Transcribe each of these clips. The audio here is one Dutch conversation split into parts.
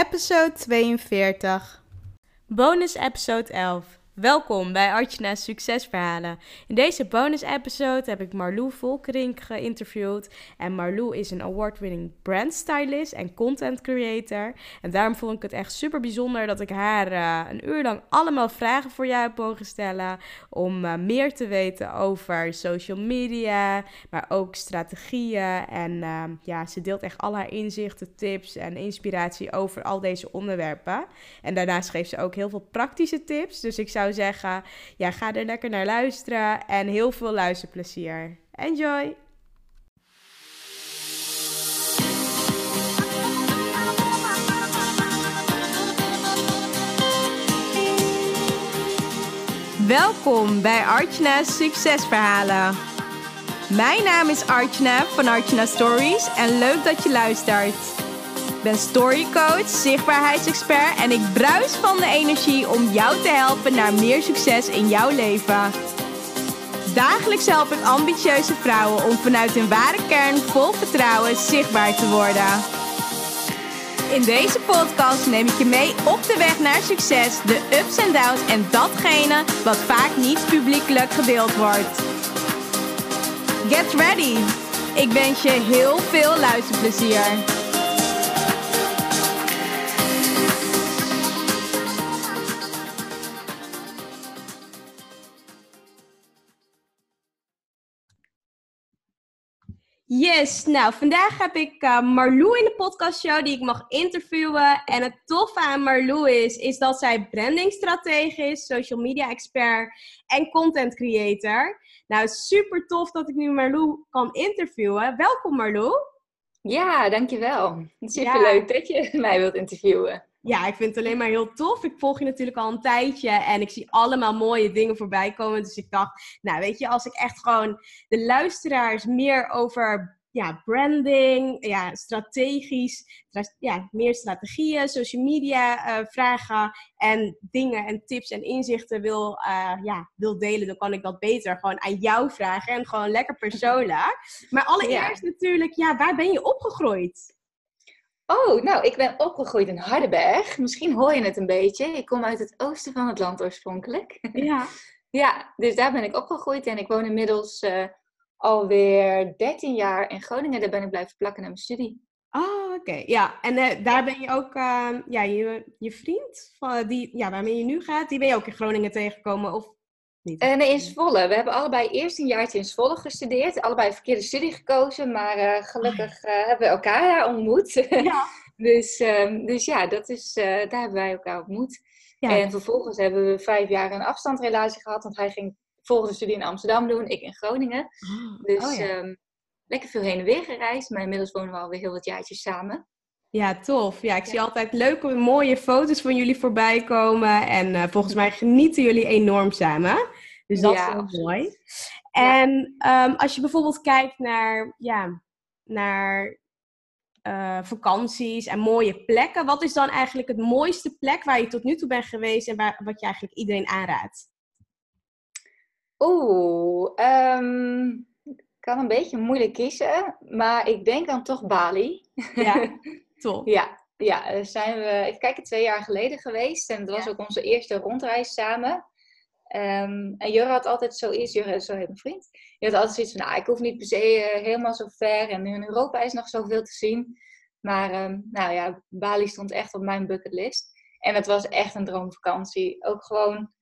episode 42. Bonus episode 11. Welkom bij Artjana's Succesverhalen. In deze bonus-episode heb ik Marlou Volkering geïnterviewd. En Marlou is een award-winning brand stylist en content creator. En daarom vond ik het echt super bijzonder dat ik haar uh, een uur lang allemaal vragen voor jou heb mogen stellen. Om uh, meer te weten over social media, maar ook strategieën. En uh, ja, ze deelt echt al haar inzichten, tips en inspiratie over al deze onderwerpen. En daarnaast geeft ze ook heel veel praktische tips. Dus ik zou zeggen, ja, ga er lekker naar luisteren en heel veel luisterplezier. Enjoy! Welkom bij Archna's Succesverhalen. Mijn naam is Archna van Archna Stories en leuk dat je luistert. Ik ben storycoach, zichtbaarheidsexpert en ik bruis van de energie om jou te helpen naar meer succes in jouw leven. Dagelijks help ik ambitieuze vrouwen om vanuit hun ware kern vol vertrouwen zichtbaar te worden. In deze podcast neem ik je mee op de weg naar succes, de ups en downs en datgene wat vaak niet publiekelijk gedeeld wordt. Get ready! Ik wens je heel veel luisterplezier. Yes, nou vandaag heb ik uh, Marlou in de podcastshow die ik mag interviewen. En het toffe aan Marlou is, is dat zij brandingstratege is, social media expert en content creator. Nou, super tof dat ik nu Marlou kan interviewen. Welkom Marlou. Ja, dankjewel. Super leuk dat je mij wilt interviewen. Ja, ik vind het alleen maar heel tof. Ik volg je natuurlijk al een tijdje en ik zie allemaal mooie dingen voorbij komen. Dus ik dacht, nou weet je, als ik echt gewoon de luisteraars meer over ja, branding, ja, strategisch, ja, meer strategieën, social media uh, vragen en dingen en tips en inzichten wil, uh, ja, wil delen, dan kan ik dat beter gewoon aan jou vragen en gewoon lekker persoonlijk. Maar allereerst natuurlijk, ja, waar ben je opgegroeid? Oh, nou, ik ben opgegroeid in Hardenberg. Misschien hoor je het een beetje. Ik kom uit het oosten van het land oorspronkelijk. Ja. ja, dus daar ben ik opgegroeid en ik woon inmiddels uh, alweer 13 jaar in Groningen. Daar ben ik blijven plakken naar mijn studie. Oh, oké. Ja, en uh, daar ben je ook, uh, ja, je, je vriend, van, die, ja, waarmee je nu gaat, die ben je ook in Groningen tegengekomen? Of niet? Uh, nee, in Zwolle. We hebben allebei eerst een jaartje in Zwolle gestudeerd. Allebei een verkeerde studie gekozen, maar uh, gelukkig uh, hebben we elkaar daar ontmoet. Ja. dus, um, dus ja, dat is, daar hebben wij elkaar ontmoet. Ja. En vervolgens hebben we vijf jaar een afstandrelatie gehad, want hij ging volgende studie in Amsterdam doen, ik in Groningen. Oh, dus oh, ja. um, lekker veel heen en weer gereisd, maar inmiddels wonen we alweer heel wat jaartjes samen. Ja, tof. Ja, ik zie altijd leuke, mooie foto's van jullie voorbij komen. En uh, volgens mij genieten jullie enorm samen. Dus dat ja, is heel mooi. En um, als je bijvoorbeeld kijkt naar, ja, naar uh, vakanties en mooie plekken. Wat is dan eigenlijk het mooiste plek waar je tot nu toe bent geweest en waar, wat je eigenlijk iedereen aanraadt? Oeh, um, ik kan een beetje moeilijk kiezen, maar ik denk dan toch Bali. Ja, Top. ja, ja, zijn we, even kijken, twee jaar geleden geweest. En het was ook onze eerste rondreis samen. Um, en Jurre had altijd zoiets, Jurre is zo heet mijn vriend. Je had altijd zoiets van, nou, ik hoef niet per se uh, helemaal zo ver. En in Europa is nog zoveel te zien. Maar um, nou ja, Bali stond echt op mijn bucketlist. En het was echt een droomvakantie. Ook gewoon,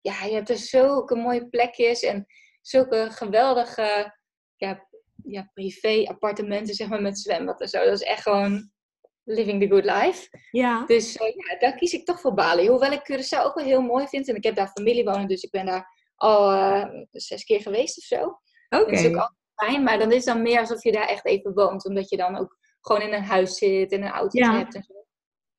ja, je hebt er zulke mooie plekjes en zulke geweldige ja, ja, privé appartementen, zeg maar, met zwembad en zo. Dat is echt gewoon living the good life. Ja. Dus uh, ja, daar kies ik toch voor Bali. Hoewel ik Curaçao ook wel heel mooi vind. En ik heb daar familie wonen, dus ik ben daar al uh, zes keer geweest of zo. Oké. Okay. Dat is ook altijd fijn, maar dan is het dan meer alsof je daar echt even woont. Omdat je dan ook gewoon in een huis zit en een auto ja. hebt en zo.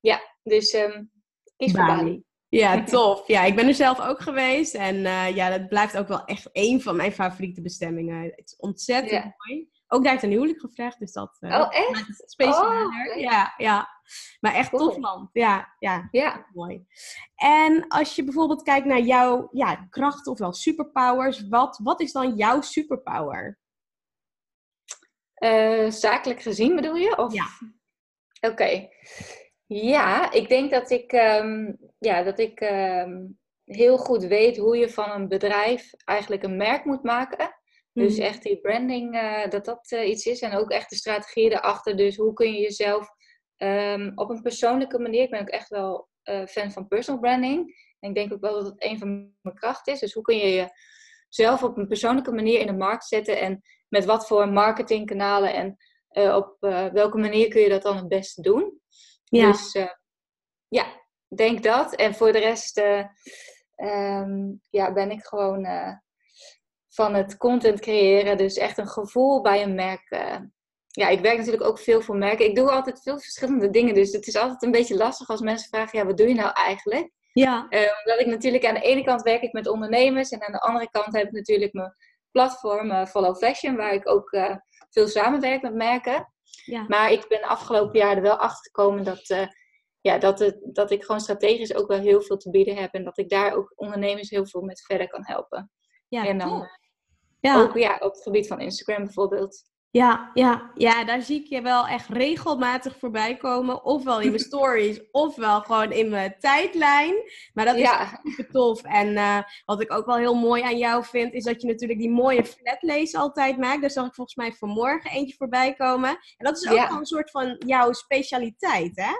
Ja, dus um, kies Bali. voor Bali. Ja, tof. Ja, ik ben er zelf ook geweest. En uh, ja, dat blijft ook wel echt een van mijn favoriete bestemmingen. Het is ontzettend ja. mooi. Ook daar ten huwelijk gevraagd, dus dat uh, oh, echt? specialer. Oh, ja, ja. Maar echt cool. tof land. Ja, ja, ja. Mooi. En als je bijvoorbeeld kijkt naar jouw ja, krachten, ofwel superpowers, wat, wat is dan jouw superpower? Uh, zakelijk gezien bedoel je? Of? Ja. Oké. Okay. Ja, ik denk dat ik, ehm, ja, dat ik ehm, heel goed weet hoe je van een bedrijf eigenlijk een merk moet maken. Dus mhm. echt die branding, uh, dat dat uh, iets is. En ook echt de strategie erachter. Dus hoe kun je jezelf um, op een persoonlijke manier... Ik ben ook echt wel uh, fan van personal branding. En ik denk ook wel dat het een van mijn krachten is. Dus hoe kun je jezelf op een persoonlijke manier in de markt zetten... en met wat voor marketingkanalen en op welke manier kun je dat dan het beste doen. Ja. Dus ja, denk dat. En voor de rest um, ja, ben ik gewoon van het content creëren. Dus echt een gevoel bij een merk. Uh, ja, ik werk natuurlijk ook veel voor merken. Ik doe altijd veel verschillende dingen. Dus het is altijd een beetje lastig als mensen vragen: ja, wat doe je nou eigenlijk? Ja. Uh, omdat ik natuurlijk aan de ene kant werk ik met ondernemers. En aan de andere kant heb ik natuurlijk mijn platform uh, Follow Fashion. Waar ik ook veel samenwerk met merken. Ja. Maar ik ben de afgelopen jaren er wel achter gekomen dat ja, dat, het, dat ik gewoon strategisch ook wel heel veel te bieden heb. En dat ik daar ook ondernemers heel veel met verder kan helpen. Ja, en dan ja. ook ja, op het gebied van Instagram bijvoorbeeld. Ja, ja, ja, daar zie ik je wel echt regelmatig voorbij komen. Ofwel in mijn stories, ofwel gewoon in mijn tijdlijn. Maar dat is ja. super tof. En uh, wat ik ook wel heel mooi aan jou vind, is dat je natuurlijk die mooie flatlays altijd maakt. Daar zag ik volgens mij vanmorgen eentje voorbij komen. En dat is ook wel een soort van jouw specialiteit, hè?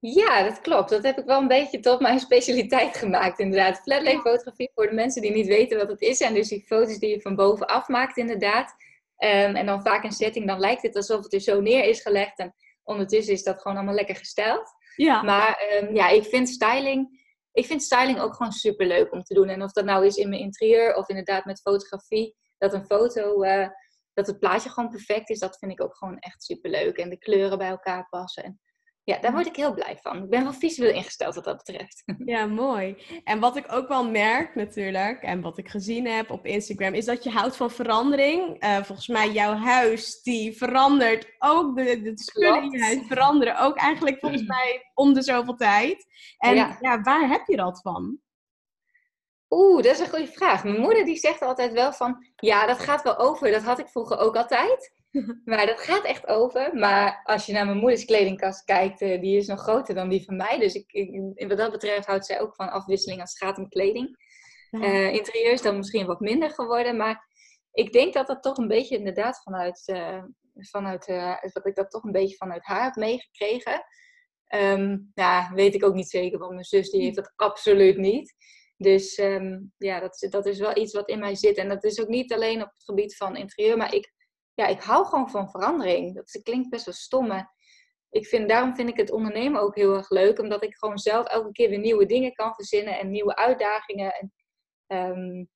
Ja, dat klopt. Dat heb ik wel een beetje tot mijn specialiteit gemaakt, inderdaad. Flatlay fotografie, voor de mensen die niet weten wat het is. En dus die foto's die je van bovenaf maakt, inderdaad. Um, en dan vaak een setting, dan lijkt het alsof het er zo neer is gelegd. En ondertussen is dat gewoon allemaal lekker gesteld. Ja. Maar um, ja, ik vind styling... Ik vind styling ook gewoon super leuk om te doen. En of dat nou is in mijn interieur of inderdaad met fotografie. Dat een foto, uh, dat het plaatje gewoon perfect is. Dat vind ik ook gewoon echt super leuk. En de kleuren bij elkaar passen. En ja, daar word ik heel blij van. Ik ben wel visueel ingesteld wat dat betreft. Ja, mooi. En wat ik ook wel merk natuurlijk, en wat ik gezien heb op Instagram, is dat je houdt van verandering. Uh, volgens mij jouw huis, die verandert ook, de, de spullen in je huis veranderen ook eigenlijk volgens mij om de zoveel tijd. En ja. waar heb je dat van? Oeh, dat is een goede vraag. Mijn moeder die zegt altijd wel van, ja, dat gaat wel over. Dat had ik vroeger ook altijd. Maar dat gaat echt over. Maar als je naar mijn moeders kledingkast kijkt, uh, die is nog groter dan die van mij. Dus ik, ik, wat dat betreft houdt zij ook van afwisseling als het gaat om kleding. Uh, interieur is dan misschien wat minder geworden. Maar ik denk dat dat toch een beetje inderdaad vanuit, uh, vanuit dat ik dat toch een beetje vanuit haar heb meegekregen. Um, nou, weet ik ook niet zeker, want mijn zus die heeft dat absoluut niet. Dus um, ja, dat, dat is wel iets wat in mij zit. En dat is ook niet alleen op het gebied van interieur, maar ik ja, ik hou gewoon van verandering. Dat klinkt best wel stom. Ik vind, daarom vind ik het ondernemen ook heel erg leuk. Omdat ik gewoon zelf elke keer weer nieuwe dingen kan verzinnen en nieuwe uitdagingen. En, um,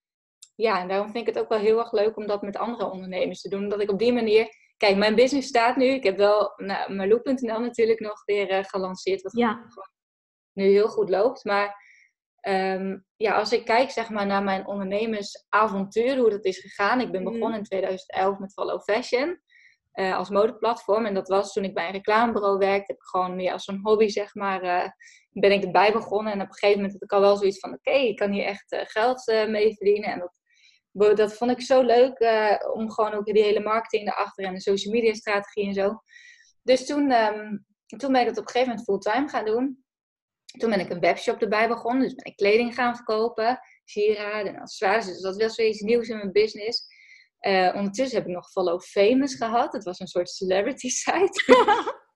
ja, en daarom vind ik het ook wel heel erg leuk om dat met andere ondernemers te doen. Omdat ik op die manier. Kijk, mijn business staat nu. Ik heb wel nou, Marloe.nl natuurlijk nog weer uh, gelanceerd. Wat ja. nu heel goed loopt. Maar Ehm, ja, als ik kijk zeg maar, naar mijn ondernemersavontuur, hoe dat is gegaan. Ik ben mhm. begonnen in 2011 met Follow Fashion uh, als modeplatform. En dat was toen ik bij een reclamebureau werkte. Heb ik gewoon ja, als een hobby, zeg maar, uh, ben ik erbij begonnen. En op een gegeven moment had ik al wel zoiets van, oké, ik kan hier echt uh, geld mee verdienen. En dat, dat vond ik zo leuk, om gewoon ook die hele marketing erachter en de social media strategie en zo. Dus toen, um, toen ben ik dat op een gegeven moment fulltime gaan doen. Toen ben ik een webshop erbij begonnen. Dus ben ik kleding gaan verkopen, sieraden en accessoires. Dus dat was weer iets nieuws in mijn business. Uh, ondertussen heb ik nog Follow Famous gehad. Het was een soort celebrity site.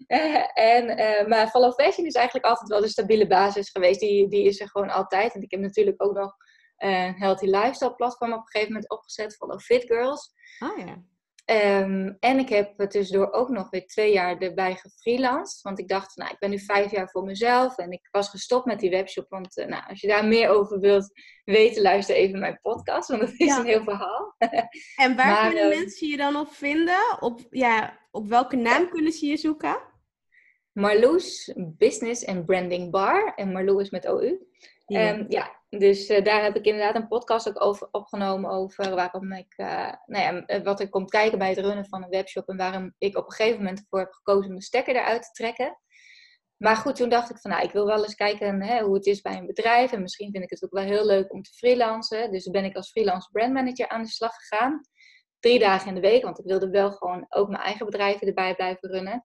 uh, en, uh, maar Follow Fashion is eigenlijk altijd wel de stabiele basis geweest. Die, die is er gewoon altijd. En ik heb natuurlijk ook nog een Healthy Lifestyle platform op een gegeven moment opgezet. Follow Fit Girls. Oh ja. Ehm, en ik heb tussendoor ook nog weer twee jaar erbij gefreelanced. Want ik dacht, nou, ik ben nu vijf jaar voor mezelf. En ik was gestopt met die webshop. Want uh, nou, als je daar meer over wilt weten, luister even mijn podcast. Want dat is een heel verhaal. En waar kunnen ehm, mensen je dan op vinden? Op, ja, op welke naam kunnen ze je zoeken? Marloes Business and Branding Bar. En Marloes met OU. Ja. Um, ja, dus uh, daar heb ik inderdaad een podcast ook over opgenomen over waarom ik, uh, nou ja, eh, wat er komt kijken bij het runnen van een webshop en waarom ik op een gegeven moment ervoor heb gekozen om de stekker eruit te trekken. Maar goed, toen dacht ik van, nou, ik wil wel eens kijken hè, hoe het is bij een bedrijf en misschien vind ik het ook wel heel leuk om te freelancen. Dus ben ik als freelance brandmanager aan de slag gegaan. Drie dagen in de week, want ik wilde wel gewoon ook mijn eigen bedrijven erbij blijven runnen.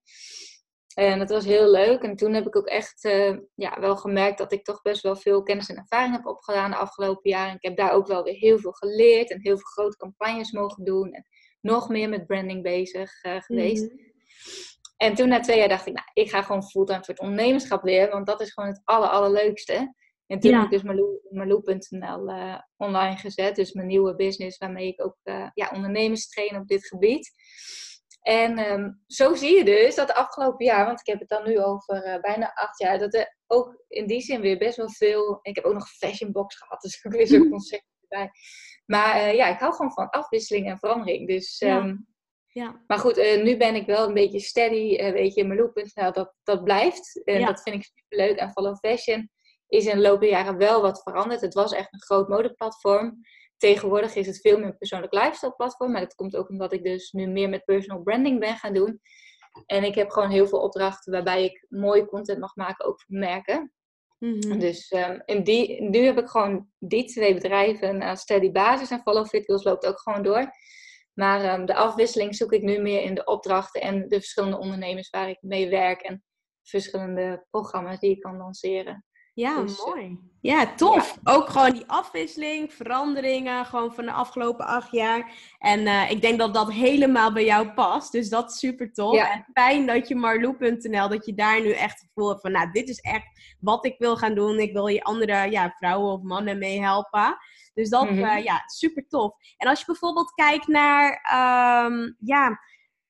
En dat was heel leuk. En toen heb ik ook echt eh, ja, wel gemerkt dat ik toch best wel veel kennis en ervaring heb opgedaan de afgelopen jaren. Ik heb daar ook wel weer heel veel geleerd en heel veel grote campagnes mogen doen. En nog meer met branding bezig uh, geweest. Mhm. En toen na twee jaar dacht ik, nou, ik ga gewoon fulltime voor het ondernemerschap weer. Want dat is gewoon het aller, allerleukste. En toen heb ik dus Marlou.nl uh, online gezet. Dus mijn nieuwe business waarmee ik ook ja, ondernemers train op dit gebied. En um, zo zie je dus dat de afgelopen jaar, want ik heb het dan nu over uh, bijna acht jaar, dat er ook in die zin weer best wel veel. Ik heb ook nog een fashion box gehad, dus ook weer zo'n concept erbij. Maar uh, ja, ik hou gewoon van afwisseling en verandering. Dus, ja. Um, ja. Maar goed, uh, nu ben ik wel een beetje steady. weet je, Marloe.nl, dat, dat blijft. En ja. dat vind ik super leuk. En Follow Fashion is in de loop der jaren wel wat veranderd. Het was echt een groot modeplatform tegenwoordig is het veel meer een persoonlijk lifestyle platform. Maar dat komt ook omdat ik dus nu meer met personal branding ben gaan doen. En ik heb gewoon heel veel opdrachten waarbij ik mooie content mag maken, ook voor merken. Mm Dus um, in die, nu heb ik gewoon die twee bedrijven aan steady basis. En Follow Fit Wheels loopt ook gewoon door. Maar um, de afwisseling zoek ik nu meer in de opdrachten en de verschillende ondernemers waar ik mee werk. En verschillende programma's die ik kan lanceren. Ja, dus, eh, mooi. Ja, tof. Ook gewoon die afwisseling, veranderingen, gewoon van de afgelopen acht jaar. En uh, ik denk dat dat helemaal bij jou past. Dus dat is super tof. Ja. En fijn dat je Marloe.nl, dat je daar nu echt het gevoel hebt van, nou, dit is echt wat ik wil gaan doen. Ik wil je andere ja, vrouwen of mannen mee helpen. Dus dat, mm -hmm. uh, ja, super tof. En als je bijvoorbeeld kijkt naar, um, ja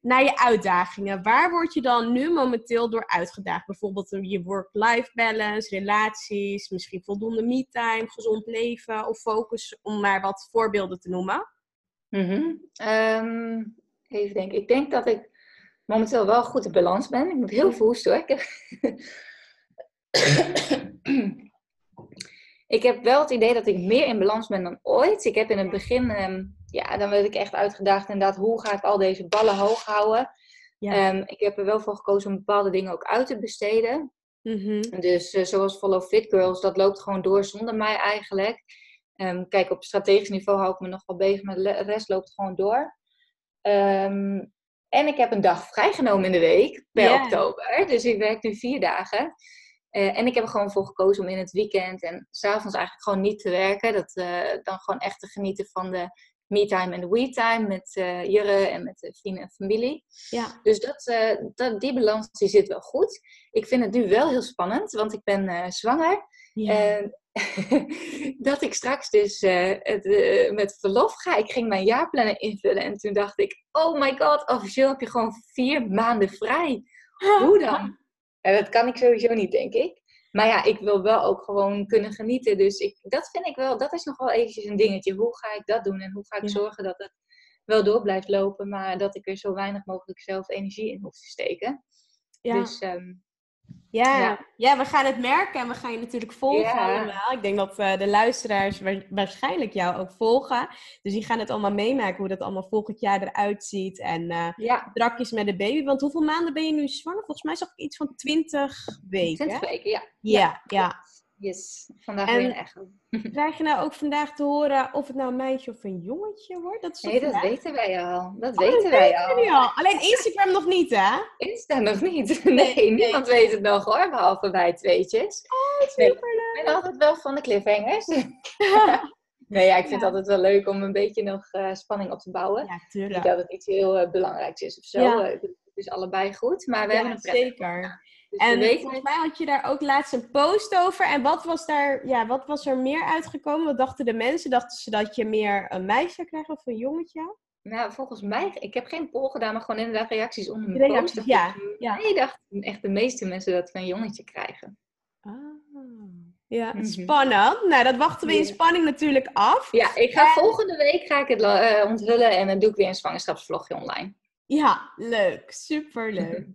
naar je uitdagingen. Waar word je dan nu momenteel door uitgedaagd? Bijvoorbeeld je work-life balance, relaties, misschien voldoende me-time, gezond leven of focus, om maar wat voorbeelden te noemen. -hmm. um, even denken. Ik denk dat ik momenteel wel goed in balans ben. Ik moet heel veel hoor. Ik heb wel het idee dat ik meer in balans ben dan ooit. Ik heb in het begin um, ja, dan werd ik echt uitgedaagd inderdaad, hoe ga ik al deze ballen hoog houden? Ja. Um, ik heb er wel voor gekozen om bepaalde dingen ook uit te besteden. Mm-hmm. Dus uh, zoals Follow Fit Girls, dat loopt gewoon door zonder mij eigenlijk. Um, kijk, op strategisch niveau hou ik me nog wel bezig, maar de rest loopt gewoon door. Um, en ik heb een dag vrijgenomen in de week per yeah. oktober. Dus ik werk nu vier dagen. Uh, en ik heb er gewoon voor gekozen om in het weekend en s'avonds eigenlijk gewoon niet te werken. Dat, uh, dan gewoon echt te genieten van de me-time en we-time met uh, Jurre en met de vrienden en familie. Ja. Dus dat, uh, dat, die balans die zit wel goed. Ik vind het nu wel heel spannend, want ik ben uh, zwanger. Ja. En dat ik straks dus het, met verlof ga. Ik ging mijn jaarplannen invullen en toen dacht ik, oh my god, officieel heb je gewoon vier maanden vrij. Hoe dan? En dat kan ik sowieso niet, denk ik. Maar ja, ik wil wel ook gewoon kunnen genieten. Dus ik, dat vind ik wel, dat is nog wel eventjes een dingetje. Hoe ga ik dat doen en hoe ga ik zorgen dat het wel door blijft lopen, maar dat ik er zo weinig mogelijk zelf energie in hoef te steken. Ja. Dus um, ja, ja. ja, we gaan het merken en we gaan je natuurlijk volgen allemaal. Ik denk dat uh, de luisteraars waarschijnlijk jou ook volgen. Dus die gaan het allemaal meemaken hoe dat allemaal volgend jaar eruit ziet. En uh, ja. drakjes met de baby. Want hoeveel maanden ben je nu zwanger? Volgens mij zag ik iets van 20 weken. 20 weken, ja. Ja, ja. Yes, vandaag en weer een echo. Krijg je nou ook vandaag te horen of het nou een meisje of een jongetje wordt? Dat is nee, dat weten wij al. Dat oh, weten wij al. al. Alleen Instagram nog niet, hè? Insta nog niet. Nee, nee niemand weet het nog hoor, behalve wij tweetjes. Oh, superleuk. ik ben altijd wel van de cliffhangers. nee, ja, ik vind het altijd wel leuk om een beetje nog uh, spanning op te bouwen. Ja, tuurlijk. Niet dat het iets heel uh, belangrijks is of zo. Ja. Uh, het is allebei goed, maar we ja, hebben een prettig. Zeker. Dus en volgens mij had je daar ook laatst een post over. En wat was, daar, ja, wat was er meer uitgekomen? Wat dachten de mensen? Dachten ze dat je meer een meisje zou krijgen of een jongetje? Nou, volgens mij, ik heb geen poll gedaan, maar gewoon inderdaad reacties onder mijn reacties, post. Ja, ja. Nee, dachten echt de meeste mensen dat we een jongetje krijgen. Ah. Ja, mm spannend. Nou, dat wachten we in spanning natuurlijk af. Ja, ik ga volgende week ga ik het uh, onthullen en dan doe ik weer een zwangerschapsvlogje online. Ja, leuk. Superleuk.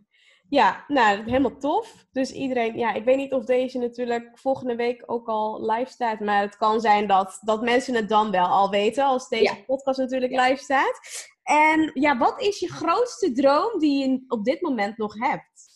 Ja, nou, helemaal tof. Dus iedereen, ja, ik weet niet of deze natuurlijk volgende week ook al live staat. Maar het kan zijn dat, dat mensen het dan wel al weten, als deze podcast natuurlijk live staat. En ja, wat is je grootste droom die je op dit moment nog hebt?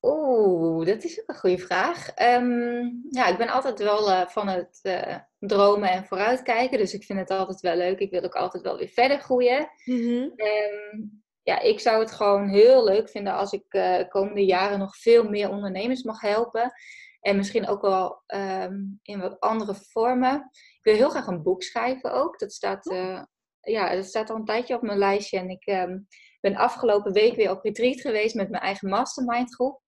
Oeh, dat is ook een goede vraag. Um, ja, ik ben altijd wel uh, van het uh, dromen en vooruitkijken. Dus ik vind het altijd wel leuk. Ik wil ook altijd wel weer verder groeien. Mm -hmm. um, ja, ik zou het gewoon heel leuk vinden als ik uh, komende jaren nog veel meer ondernemers mag helpen. En misschien ook wel ehm, in wat andere vormen. Ik wil heel graag een boek schrijven ook. Dat staat, uh, ja, dat staat al een tijdje op mijn lijstje. En ik um, ben afgelopen week weer op retreat geweest met mijn eigen mastermind groep.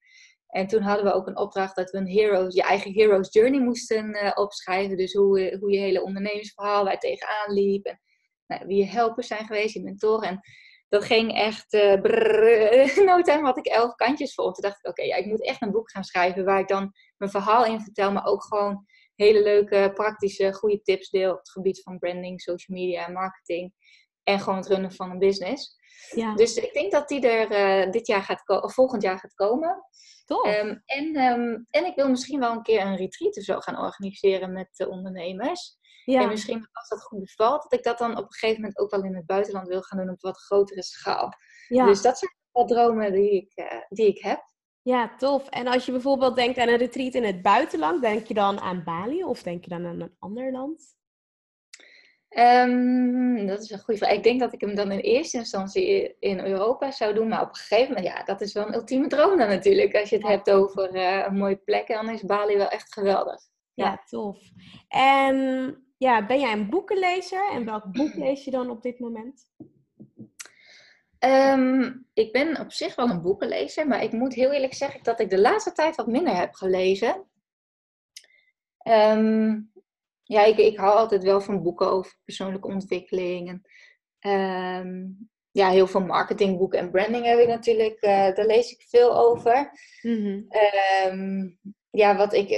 En toen hadden we ook een opdracht dat we een heroes, je eigen hero's journey moesten uh, opschrijven. Dus hoe, hoe je hele ondernemersverhaal waar je tegenaan liep. En nou, wie je helpers zijn geweest, je mentoren. En dat ging echt, uh, brrr, no time had ik elf kantjes vol. Toen dacht ik, oké, ja, ik moet echt een boek gaan schrijven waar ik dan mijn verhaal in vertel, maar ook gewoon hele leuke, praktische, goede tips deel op het gebied van branding, social media en marketing. En gewoon het runnen van een business. Ja. Dus ik denk dat die er uh, dit jaar gaat of volgend jaar gaat komen. Um, en, um, en ik wil misschien wel een keer een retreat of zo gaan organiseren met de ondernemers. Ja. En misschien als dat goed bevalt, dat ik dat dan op een gegeven moment ook wel in het buitenland wil gaan doen op wat grotere schaal. Ja. Dus dat zijn wel dromen die ik, uh, die ik heb. Ja, tof. En als je bijvoorbeeld denkt aan een retreat in het buitenland, denk je dan aan Bali of denk je dan aan een ander land? Um, dat is een goede vraag. Ik denk dat ik hem dan in eerste instantie in Europa zou doen. Maar op een gegeven moment, ja, dat is wel een ultieme droom dan natuurlijk. Als je het hebt over uh, een mooie plek, dan is Bali wel echt geweldig. Ja, ja, tof. En ja, ben jij een boekenlezer? En welk boek lees je dan op dit moment? Um, ik ben op zich wel een boekenlezer, maar ik moet heel eerlijk zeggen dat ik de laatste tijd wat minder heb gelezen. Um, ja, ik, ik hou altijd wel van boeken over persoonlijke ontwikkeling. En, um, ja, heel veel marketingboeken en branding heb ik natuurlijk. Uh, daar lees ik veel over. Mm -hmm. ja, wat ik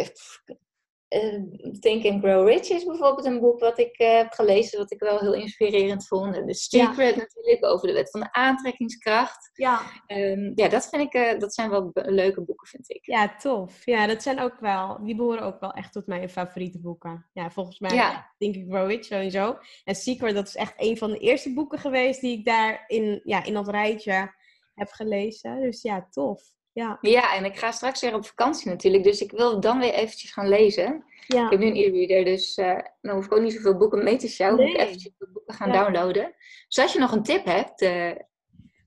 uh, Think and Grow Rich is bijvoorbeeld een boek wat ik uh, heb gelezen, wat ik wel heel inspirerend vond. En The Secret natuurlijk, over de wet van de aantrekkingskracht. Ja, um, ja dat, vind ik, uh, dat zijn wel leuke boeken, vind ik. Ja, tof. Ja, dat zijn ook wel, die behoren ook wel echt tot mijn favoriete boeken. Ja, volgens mij ja. Think and Grow Rich sowieso. En Secret, dat is echt een van de eerste boeken geweest die ik daar in, ja, in dat rijtje heb gelezen. Dus ja, tof. Ja. ja, en ik ga straks weer op vakantie natuurlijk. Dus ik wil dan weer eventjes gaan lezen. Ja. Ik heb nu een e-reader, dus uh, dan hoef ik ook niet zoveel boeken mee te sjouwen. Nee. Ik eventjes boeken gaan downloaden. Dus als je nog een tip hebt... Uh,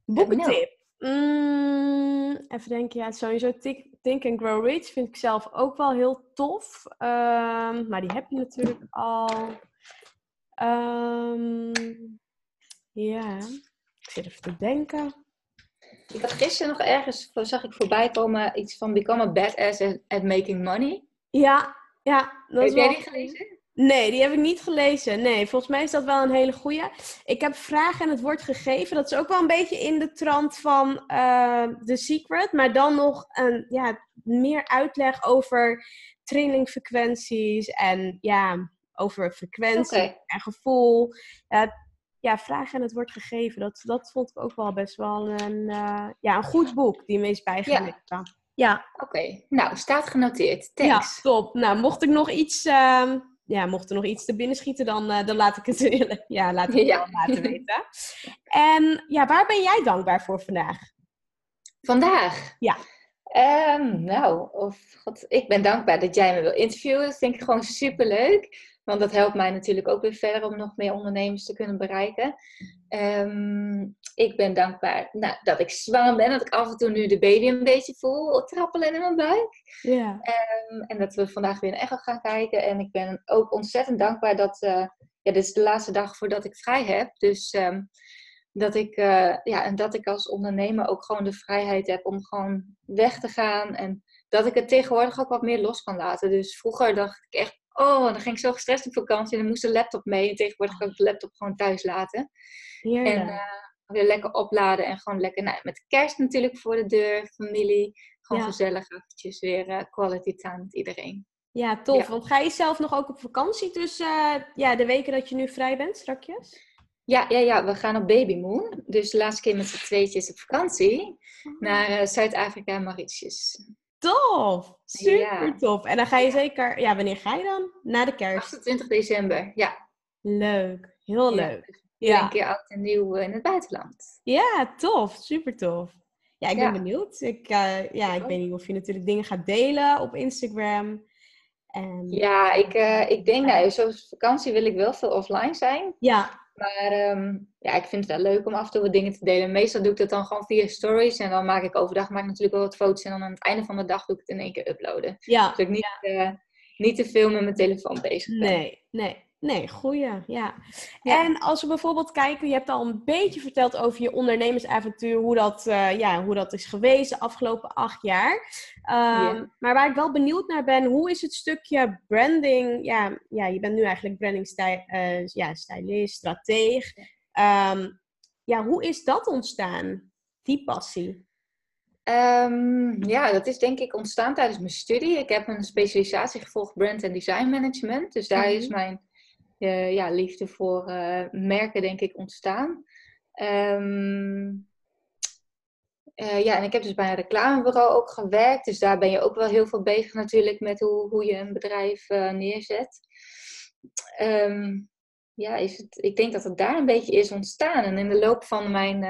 Boekentip? Mm, even denken, ja, sowieso Think, and Grow Rich vind ik zelf ook wel heel tof. Um, maar die heb je natuurlijk al. Um, ja, ik zit even te denken. Ik had gisteren nog ergens, zag ik voorbij komen, iets van Become a Badass at Making Money. Ja, ja. Dat heb jij die gelezen? Nee, die heb ik niet gelezen. Nee, volgens mij is dat wel een hele goeie. Ik heb vragen en het wordt gegeven. Dat is ook wel een beetje in de trant van uh, The Secret. Maar dan nog een, ja, meer uitleg over trillingfrequenties en ja, over frequentie en gevoel. Ja, ja, vragen en het wordt gegeven. Dat, dat vond ik ook wel best wel een, uh, ja, een goed boek die me is bijgebleven. Ja. ja. Oké, nou, staat genoteerd. Thanks. Ja, top. Nou, mocht ik nog iets, uh, ja, mocht er nog iets te binnen schieten, dan, uh, dan laat ik het, ja, laat ik het ja. laten weten. En ja, waar ben jij dankbaar voor vandaag? Vandaag? Ja. Um, nou, of, God, ik ben dankbaar dat jij me wil interviewen. Dat vind ik gewoon super leuk. Want dat helpt mij natuurlijk ook weer verder om nog meer ondernemers te kunnen bereiken. Um, ik ben dankbaar nou, dat ik zwanger ben. Dat ik af en toe nu de baby een beetje voel trappelen in mijn buik. Ja. Um, en dat we vandaag weer een echo gaan kijken. En ik ben ook ontzettend dankbaar dat... Uh, ja, dit is de laatste dag voordat ik vrij heb. Dus um, dat ik, uh, ja, en dat ik als ondernemer ook gewoon de vrijheid heb om gewoon weg te gaan. En dat ik het tegenwoordig ook wat meer los kan laten. Dus vroeger dacht ik echt, oh, dan ging ik zo gestrest op vakantie en dan moest de laptop mee. En tegenwoordig kan ik de laptop gewoon thuis laten. Ja. En uh, weer lekker opladen en gewoon lekker, nou, met kerst natuurlijk voor de deur, familie. Gewoon gezellig eventjes weer uh, quality time met iedereen. Ja, tof. Want ga je zelf nog ook op vakantie tussen uh, ja, de weken dat je nu vrij bent, strakjes? Ja, ja, ja, we gaan op Baby Moon. Dus de laatste keer met z'n tweetjes op vakantie oh. naar Zuid-Afrika en Mauritius. Tof! Super tof. En dan ga je zeker, ja, wanneer ga je dan? Na de kerst? 28 december, ja. Leuk, heel leuk. Dus ja. Een keer oud en nieuw in het buitenland. Ja, tof, super tof. Ja, ik ben benieuwd. Ik, uh, ja, ik weet niet of je natuurlijk dingen gaat delen op Instagram. En... Ja, ik, uh, ik denk, nou, zoals vakantie wil ik wel veel offline zijn. Ja. Maar ehm, ja, ik vind het wel leuk om af en toe wat dingen te delen. Meestal doe ik dat dan gewoon via stories. En dan maak ik overdag maak ik natuurlijk wel wat foto's. En dan aan het einde van de dag doe ik het in één keer uploaden. Ja. Dus ik niet, uh, niet te veel met mijn telefoon bezig ben. Nee, nee. Nee, goeie, ja. En als we bijvoorbeeld kijken, je hebt al een beetje verteld over je ondernemersavontuur, hoe dat, uh, ja, hoe dat is geweest de afgelopen acht jaar. Um, Maar waar ik wel benieuwd naar ben, hoe is het stukje branding? Ja, ja je bent nu eigenlijk branding uh, ja, stylist, strateeg. Um, ja, hoe is dat ontstaan, die passie? Um, ja, dat is denk ik ontstaan tijdens mijn studie. Ik heb een specialisatie gevolgd brand en design management. Dus daar is mhm. mijn uh, ja, liefde voor uh, merken, denk ik, ontstaan. Um, uh, ja, en ik heb dus bij een reclamebureau ook gewerkt. Dus daar ben je ook wel heel veel bezig natuurlijk met hoe, hoe je een bedrijf neerzet. Um, ja, is het, ik denk dat het daar een beetje is ontstaan. En in de loop van mijn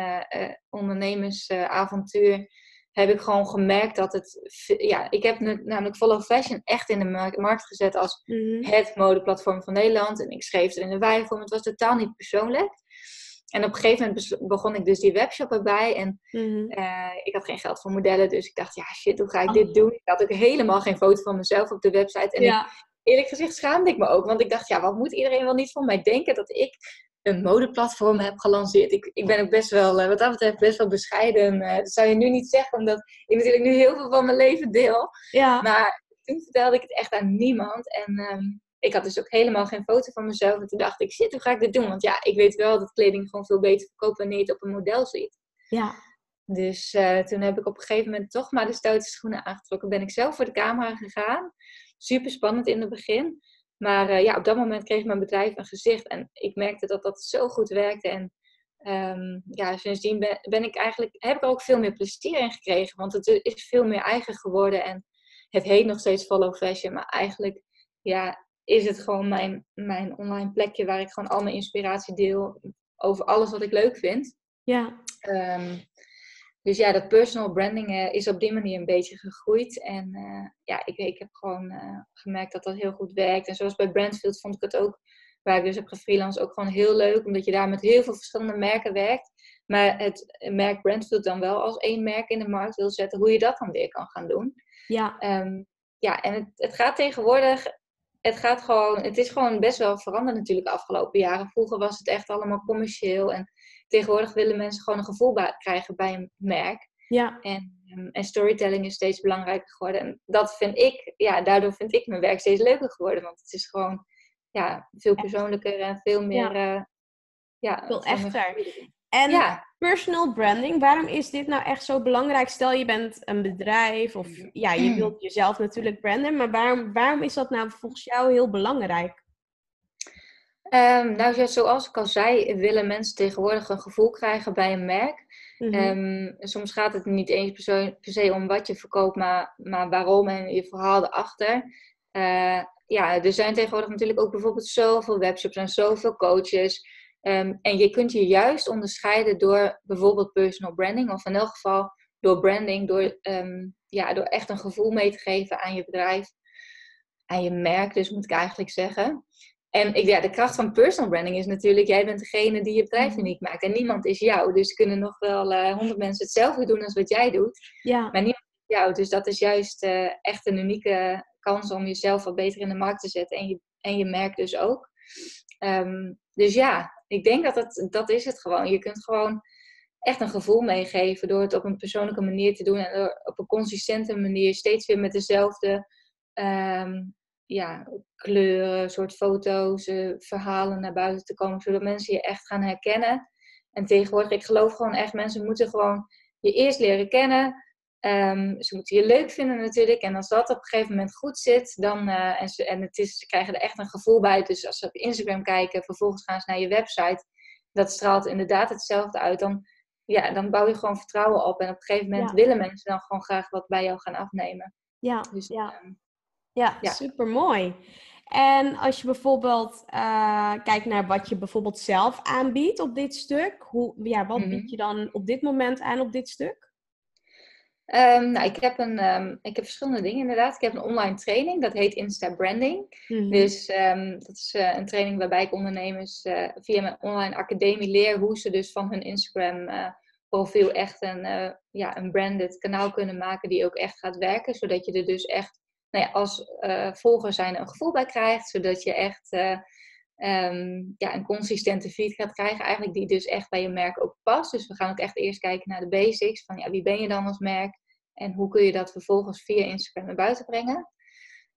ondernemersavontuur heb ik gewoon gemerkt dat het. Ja, ik heb namelijk Follow Fashion echt in de markt gezet als mhm. het modeplatform van Nederland. En ik schreef er in de wijvorm. Het was totaal niet persoonlijk. En op een gegeven moment begon ik dus die webshop erbij. En mhm. eh, ik had geen geld voor modellen. Dus ik dacht, ja shit, hoe ga ik dit oh. doen? Ik had ook helemaal geen foto van mezelf op de website. En ik, eerlijk gezegd schaamde ik me ook. Want ik dacht, ja, wat moet iedereen wel niet van mij denken dat ik een modeplatform heb gelanceerd. Ik, ik ben ook best wel, uh, wat dat betreft, best wel bescheiden. Uh, dat zou je nu niet zeggen, omdat ik natuurlijk nu heel veel van mijn leven deel. Ja. Maar toen vertelde ik het echt aan niemand. En ehm, ik had dus ook helemaal geen foto van mezelf. En toen dacht ik, shit, hoe ga ik dit doen? Want ja, ik weet wel dat kleding gewoon veel beter verkoopt wanneer je het op een model ziet. Ja. Dus uh, toen heb ik op een gegeven moment toch maar de stoute schoenen aangetrokken. Ben ik zelf voor de camera gegaan. Super spannend in het begin. Maar uh, ja, op dat moment kreeg mijn bedrijf een gezicht. En ik merkte dat dat zo goed werkte. En um, ja, sindsdien ben, ben, ik eigenlijk, heb ik er ook veel meer plezier in gekregen. Want het is veel meer eigen geworden. En het heet nog steeds Follow Fashion. Maar eigenlijk ja, is het gewoon mijn, mijn online plekje waar ik gewoon al mijn inspiratie deel. Over alles wat ik leuk vind. Ja. Um, dus ja, dat personal branding uh, is op die manier een beetje gegroeid. En uh, ja, ik, ik heb gewoon uh, gemerkt dat dat heel goed werkt. En zoals bij Brandfield vond ik het ook, waar ik dus heb gefreelance, ook gewoon heel leuk. Omdat je daar met heel veel verschillende merken werkt. Maar het merk Brandfield dan wel als één merk in de markt wil zetten. Hoe je dat dan weer kan gaan doen. Ja, um, ja en het, het gaat tegenwoordig het gaat gewoon, het is gewoon best wel veranderd natuurlijk de afgelopen jaren. Vroeger was het echt allemaal commercieel en tegenwoordig willen mensen gewoon een gevoel krijgen bij een merk. Ja. En, um, en storytelling is steeds belangrijker geworden. En dat vind ik, ja, daardoor vind ik mijn werk steeds leuker geworden. Want het is gewoon ja, veel persoonlijker en veel meer. Ja, uh, ja veel echter. En ja. personal branding, waarom is dit nou echt zo belangrijk? Stel je bent een bedrijf of ja, je wilt jezelf natuurlijk branden, maar waarom, waarom is dat nou volgens jou heel belangrijk? Um, nou, zoals ik al zei, willen mensen tegenwoordig een gevoel krijgen bij een merk. Mhm. Ehm, soms gaat het niet eens per se, om wat je verkoopt, maar, maar waarom en je verhaal erachter. Uh, ja, er zijn tegenwoordig natuurlijk ook bijvoorbeeld zoveel webshops en zoveel coaches. Um, en je kunt je juist onderscheiden door bijvoorbeeld personal branding, of in elk geval door branding, door, ja, door echt een gevoel mee te geven aan je bedrijf, aan je merk, dus moet ik eigenlijk zeggen. En ik, ja, de kracht van personal branding is natuurlijk, jij bent degene die je bedrijf mhm. uniek maakt. En niemand is jou. Dus kunnen nog wel eh, honderd mensen hetzelfde doen als wat jij doet. Ja. Maar niemand is jou. Dus dat is juist uh, echt een unieke kans om jezelf wat beter in de markt te zetten. En je, en je merk dus ook. Um, dus ja, ik denk dat dat is het gewoon. Je kunt gewoon echt een gevoel meegeven door het op een persoonlijke manier te doen. En door op een consistente manier steeds weer met dezelfde um, ja, kleuren, soort foto's, uh, verhalen naar buiten te komen, zodat mensen je echt gaan herkennen. En tegenwoordig, ik geloof gewoon echt, mensen moeten gewoon je eerst leren kennen. Um, ze moeten je leuk vinden natuurlijk. En als dat op een gegeven moment goed zit, dan, uh, en, ze, en het is, ze krijgen er echt een gevoel bij. Dus als ze op Instagram kijken, vervolgens gaan ze naar je website. Dat straalt inderdaad hetzelfde uit. Dan, ja, dan bouw je gewoon vertrouwen op. En op een gegeven moment willen mensen dan gewoon graag wat bij jou gaan afnemen. Ja, dus, ja. Um, ja, super mooi. En als je bijvoorbeeld uh, kijkt naar wat je bijvoorbeeld zelf aanbiedt op dit stuk, hoe, ja, wat bied mhm. je dan op dit moment aan op dit stuk? Um, nou, ik heb, een, um, ik heb verschillende dingen inderdaad. Ik heb een online training, dat heet Insta Branding. Mm Dus um, dat is uh, een training waarbij ik ondernemers uh, via mijn online academie leer hoe ze dus van hun Instagram profiel echt een, ja, een branded kanaal kunnen maken die ook echt gaat werken. Zodat je er dus echt nou ja, als volger zijn een gevoel bij krijgt. Zodat je echt um, ja, een consistente feed gaat krijgen. Eigenlijk die dus echt bij je merk ook past. Dus we gaan ook echt eerst kijken naar de basics. Van ja, wie ben je dan als merk? En hoe kun je dat vervolgens via Instagram naar buiten brengen?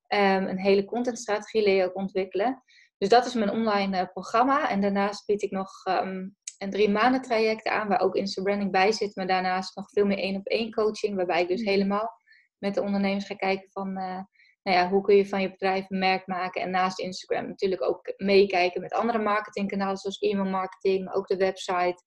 Um, een hele contentstrategie leer je ook ontwikkelen. Dus dat is mijn online uh, programma. En daarnaast bied ik nog um, een drie maanden traject aan, waar ook Instagram bij zit. Maar daarnaast nog veel meer één op één coaching, waarbij ik dus mm. helemaal met de ondernemers ga kijken van uh, nou ja, hoe kun je van je bedrijf een merk maken. En naast Instagram natuurlijk ook meekijken met andere marketingkanalen, zoals e-mail marketing, maar ook de website.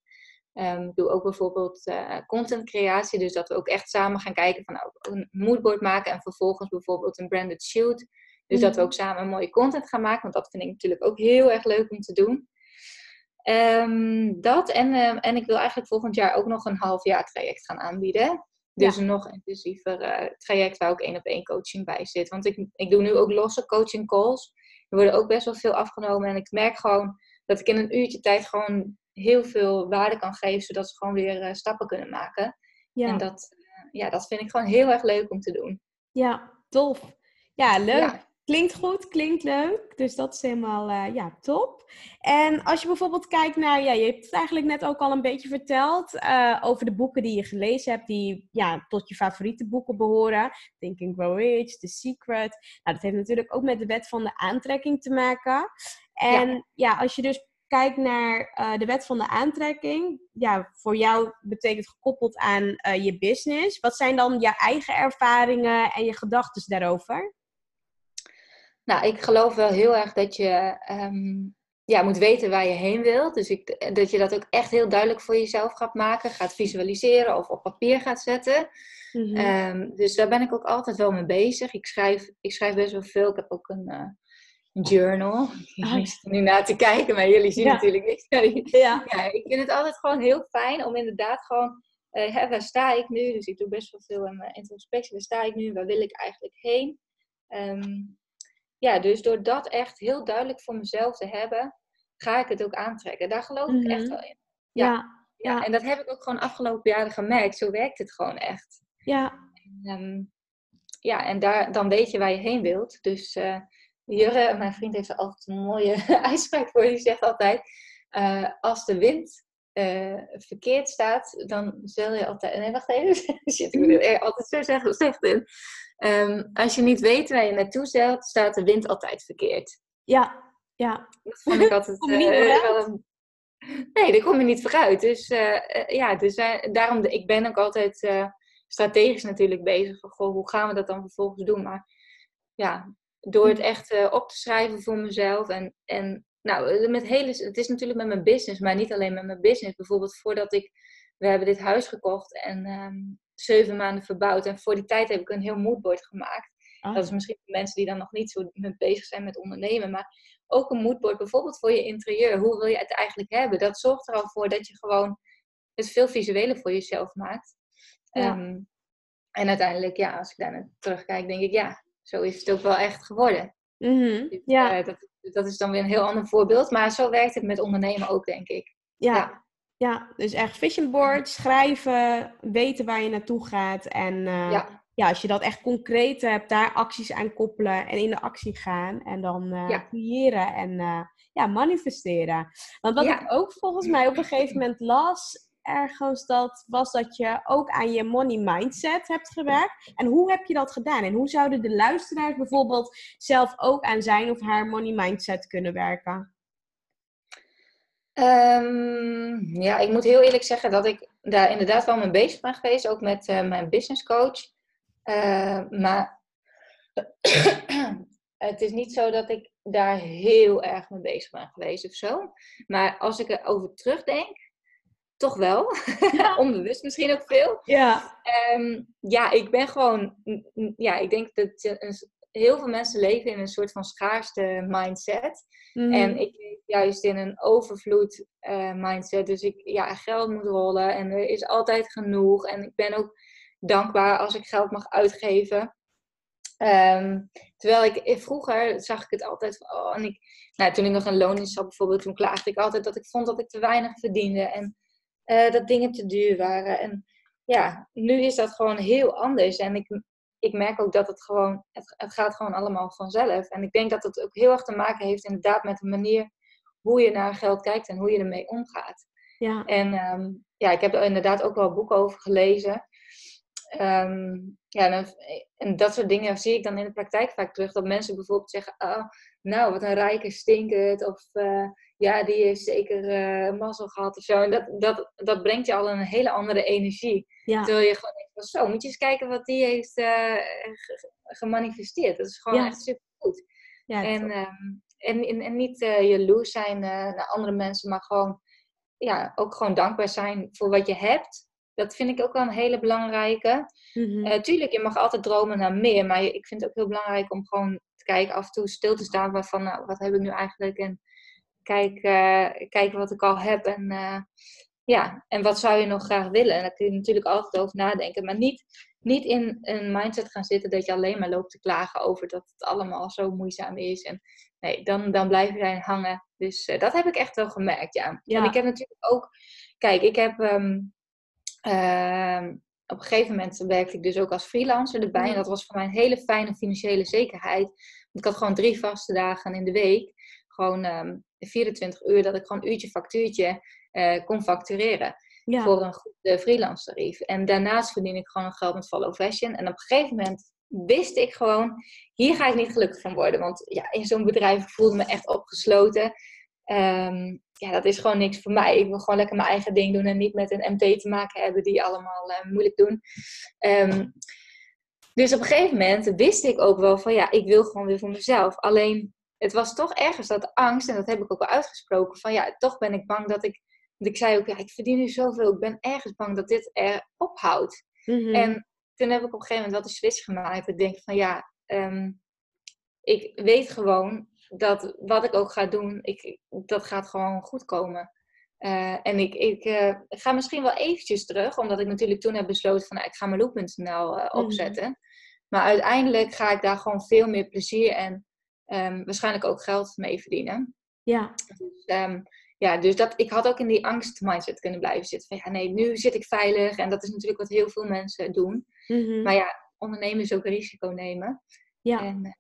Um, ik doe ook bijvoorbeeld uh, content creatie, dus dat we ook echt samen gaan kijken van nou, een moodboard maken en vervolgens bijvoorbeeld een branded shoot. Dus dat we ook samen mooie content gaan maken, want dat vind ik natuurlijk ook heel erg leuk om te doen. Um, dat en, uh, en ik wil eigenlijk volgend jaar ook nog een half jaar traject gaan aanbieden. Dus een nog intensiever uh, traject waar ook één op één coaching bij zit. Want ik, ik doe nu ook losse coaching calls. Er worden ook best wel veel afgenomen. En ik merk gewoon dat ik in een uurtje tijd gewoon heel veel waarde kan geven. Zodat ze gewoon weer uh, stappen kunnen maken. Ja. En dat, uh, ja, dat vind ik gewoon heel erg leuk om te doen. Ja, tof. Ja, leuk. Ja. Klinkt goed, klinkt leuk. Dus dat is helemaal uh, ja, top. En als je bijvoorbeeld kijkt naar, ja, je hebt het eigenlijk net ook al een beetje verteld uh, over de boeken die je gelezen hebt, die ja, tot je favoriete boeken behoren. Thinking Grow Rich, The Secret. Nou, dat heeft natuurlijk ook met de wet van de aantrekking te maken. En ja, ja als je dus kijkt naar uh, de wet van de aantrekking, ja, voor jou betekent gekoppeld aan je business. Wat zijn dan je eigen ervaringen en je gedachten daarover? Nou, ik geloof wel heel erg dat je um, ja, moet weten waar je heen wilt. Dus ik, dat je dat ook echt heel duidelijk voor jezelf gaat maken, gaat visualiseren of op papier gaat zetten. Mm -hmm. um, dus daar ben ik ook altijd wel mee bezig. Ik schrijf, ik schrijf best wel veel. Ik heb ook een, uh, een journal. Oh. Ik zit nu naar te kijken, maar jullie zien ja. natuurlijk niks. Ja. ja, ik vind het altijd gewoon heel fijn om inderdaad gewoon... Uh, hè, waar sta ik nu? Dus ik doe best wel veel in mijn introspectie. Waar sta ik nu? Waar wil ik eigenlijk heen? Um, ja, dus door dat echt heel duidelijk voor mezelf te hebben, ga ik het ook aantrekken. Daar geloof ik echt mhm. wel in. Ja. ja. Ja, en dat heb ik ook gewoon afgelopen jaren gemerkt. Zo werkt het gewoon echt. Ja. En, um, ja, en daar, dan weet je waar je heen wilt. Dus uh, Jurre, mijn vriend heeft altijd een mooie uitspraak voor. Die zegt altijd, uh, als de wind uh, verkeerd staat, dan zul je altijd... Nee, wacht even. Zit ik er altijd zo zeggen, zegt in. Um, als je niet weet waar je naartoe zeilt, staat de wind altijd verkeerd. Ja, ja. Dat vond ik altijd kom je niet uh, wel een... Nee, daar kom je niet vooruit. Dus uh, ja, dus daarom, de, ik ben ook altijd strategisch natuurlijk bezig. Van, goh, hoe gaan we dat dan vervolgens doen? Maar ja, door het echt op te schrijven voor mezelf en, en nou, met hele, het is natuurlijk met mijn business, maar niet alleen met mijn business. Bijvoorbeeld voordat ik, we hebben dit huis gekocht en um, zeven maanden verbouwd. En voor die tijd heb ik een heel moodboard gemaakt. Oh. Dat is misschien voor mensen die dan nog niet zo bezig zijn met ondernemen. Maar ook een moodboard bijvoorbeeld voor je interieur. Hoe wil je het eigenlijk hebben? Dat zorgt er al voor dat je gewoon het veel visueler voor jezelf maakt. Ja. Um, en uiteindelijk, ja, als ik daar naar terugkijk, denk ik, ja, zo is het ook wel echt geworden. Mm -hmm. ja. Uh, dat, dat is dan weer een heel ander voorbeeld. Maar zo werkt het met ondernemen ook, denk ik. Ja, ja. ja dus echt vision board, schrijven, weten waar je naartoe gaat. En uh, ja. ja. als je dat echt concreet hebt, daar acties aan koppelen en in de actie gaan. En dan uh, ja. creëren en uh, ja, manifesteren. Want wat ik ook volgens mij op een gegeven moment las, ergens dat was dat je ook aan je money mindset hebt gewerkt. En hoe heb je dat gedaan? En hoe zouden de luisteraars bijvoorbeeld zelf ook aan zijn of haar money mindset kunnen werken? Um, ja, ik moet heel eerlijk zeggen dat ik daar inderdaad wel mee bezig ben geweest, ook met uh, mijn business coach. Uh, maar het is niet zo dat ik daar heel erg mee bezig ben geweest of zo. Maar als ik erover terugdenk, toch wel. Ja. Onbewust misschien ook veel. Ja. Um, ja, ik ben gewoon... Ja, ik denk dat heel veel mensen leven in een soort van schaarste mindset. Mm. En ik leef juist in een overvloed uh, mindset. Dus ik, ja, geld moet rollen en er is altijd genoeg. En ik ben ook dankbaar als ik geld mag uitgeven. Ehm, terwijl ik vroeger zag ik het altijd van, oh, en ik, nou, toen ik nog een loon in zat bijvoorbeeld, toen klaagde ik altijd dat ik vond dat ik te weinig verdiende en uh, dat dingen te duur waren. En ja, nu is dat gewoon heel anders. En ik, ik merk ook dat het gewoon, het, het gaat gewoon allemaal vanzelf. En ik denk dat het ook heel erg te maken heeft inderdaad met de manier hoe je naar geld kijkt en hoe je ermee omgaat. Ja. En um, ja, ik heb er inderdaad ook wel boeken over gelezen. Um, ja, en, dat soort dingen zie ik dan in de praktijk vaak terug. Dat mensen bijvoorbeeld zeggen, oh, nou, wat een rijke stinkert. Of uh, ja, die heeft zeker uh, mazzel gehad of zo. En dat, dat, dat brengt je al een hele andere energie. Ja. Terwijl je gewoon denkt zo, moet je eens kijken wat die heeft uh, gemanifesteerd. Dat is gewoon echt super goed. Ja, en, um, en, en, en, niet jaloers zijn naar andere mensen, maar gewoon, ja, ook gewoon dankbaar zijn voor wat je hebt. Dat vind ik ook wel een hele belangrijke. Mm tuurlijk, je mag altijd dromen naar meer. Maar ik vind het ook heel belangrijk om gewoon te kijken, af en toe stil te staan. Van, nou, wat heb ik nu eigenlijk? En kijk, uh, kijken wat ik al heb. En uh, ja, en wat zou je nog graag willen? En daar kun je natuurlijk altijd over nadenken. Maar niet, niet in een mindset gaan zitten dat je alleen maar loopt te klagen over dat het allemaal zo moeizaam is. En nee, dan, dan blijf je daarin hangen. Dus dat heb ik echt wel gemerkt, ja. En ik heb natuurlijk ook... Kijk, ik heb... Um, Ehm, op een gegeven moment werkte ik dus ook als freelancer erbij. En dat was voor mij een hele fijne financiële zekerheid. Want ik had gewoon drie vaste dagen in de week. Gewoon um, ehm, 24 uur dat ik gewoon uurtje factuurtje uh, kon factureren. Voor een goed uh, freelance tarief. En daarnaast verdien ik gewoon geld met follow fashion. En op een gegeven moment wist ik gewoon, hier ga ik niet gelukkig van worden. Want ja, in zo'n bedrijf voelde me echt opgesloten. Ehm, ja, dat is gewoon niks voor mij. Ik wil gewoon lekker mijn eigen ding doen en niet met een MT te maken hebben die allemaal uh, moeilijk doen. Ehm, dus op een gegeven moment wist ik ook wel van ja, ik wil gewoon weer voor mezelf. Alleen het was toch ergens dat angst, en dat heb ik ook wel uitgesproken, van ja, toch ben ik bang dat ik. Want ik zei ook, ja, ik verdien nu zoveel, ik ben ergens bang dat dit er ophoudt. Mm En toen heb ik op een gegeven moment wel de switch gemaakt. Ik denk van ja, ehm, ik weet gewoon dat wat ik ook ga doen, ik, dat gaat gewoon goed komen. Uh, en ik, ik uh, ga misschien wel eventjes terug, omdat ik natuurlijk toen heb besloten van nou, ik ga mijn loop.nl uh, opzetten. Mm. Maar uiteindelijk ga ik daar gewoon veel meer plezier en um, waarschijnlijk ook geld mee verdienen. Ja. Dus, um, ja, dus dat, ik had ook in die angst mindset kunnen blijven zitten. Van ja, nee, nu zit ik veilig. En dat is natuurlijk wat heel veel mensen doen. Mm -hmm. Maar ja, ondernemen is ook risico nemen. Ja. En,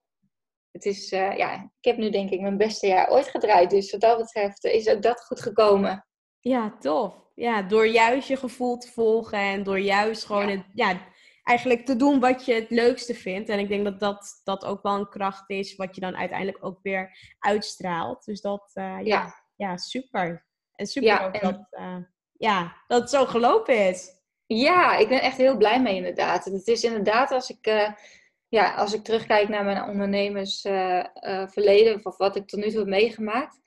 het is, uh, ja, ik heb nu denk ik mijn beste jaar ooit gedraaid. Dus wat dat betreft is ook dat goed gekomen. Ja, tof. Ja, door juist je gevoel te volgen en door juist gewoon ja. Het, ja, eigenlijk te doen wat je het leukste vindt. En ik denk dat, dat dat ook wel een kracht is wat je dan uiteindelijk ook weer uitstraalt. Dus dat, uh, ja. ja. Ja, super. En super ja, ook en... dat, uh, ja, dat het zo gelopen is. Ja, ik ben echt heel blij mee inderdaad. Het is inderdaad als ik ja, als ik terugkijk naar mijn ondernemersverleden, uh, of wat ik tot nu toe heb meegemaakt.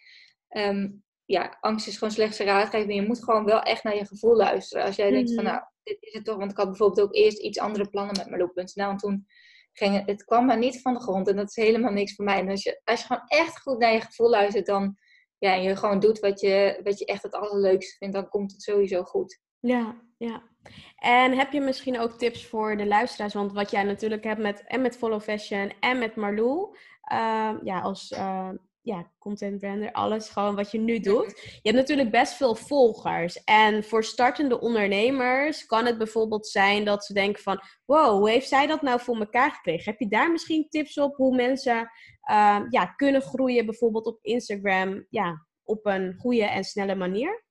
Um, ja, angst is gewoon slechtste raadgeving. Je moet gewoon wel echt naar je gevoel luisteren. Als jij denkt van, mhm. nou, dit is het toch. Want ik had bijvoorbeeld ook eerst iets andere plannen met mijn loop.nl. En toen ging het, het kwam maar niet van de grond. En dat is helemaal niks voor mij. En als je, als je gewoon echt goed naar je gevoel luistert, dan ja, je gewoon doet wat je, wat je echt het allerleukste vindt, dan komt het sowieso goed. Ja, ja. En heb je misschien ook tips voor de luisteraars? Want wat jij natuurlijk hebt met, en met Follow Fashion en met Marlou, uh, ja, als uh, ja, content brander, alles gewoon wat je nu doet. Je hebt natuurlijk best veel volgers. En voor startende ondernemers kan het bijvoorbeeld zijn dat ze denken van... Wow, hoe heeft zij dat nou voor elkaar gekregen? Heb je daar misschien tips op hoe mensen uh, ja, kunnen groeien bijvoorbeeld op Instagram ja, op een goede en snelle manier?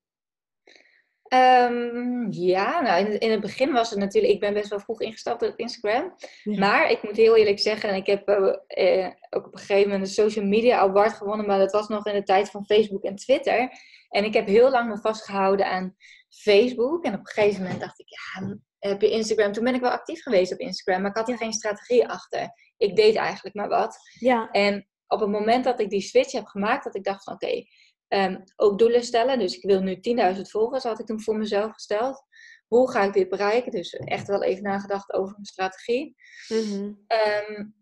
Um, ja, nou in, in, het begin was het natuurlijk, ik ben best wel vroeg ingestapt op Instagram. Maar ik moet heel eerlijk zeggen, ik heb uh, uh, ook op een gegeven moment een social media award gewonnen, maar dat was nog in de tijd van Facebook en Twitter. En ik heb heel lang me vastgehouden aan Facebook. En op een gegeven moment dacht ik, ja, heb je Instagram? Toen ben ik wel actief geweest op Instagram, maar ik had er geen strategie achter. Ik deed eigenlijk maar wat. Ja. En op het moment dat ik die switch heb gemaakt, dat ik dacht van oké, Um, ook doelen stellen. Dus ik wil nu 10.000 volgers, had ik toen voor mezelf gesteld. Hoe ga ik dit bereiken? Dus echt wel even nagedacht over een strategie. Mm um,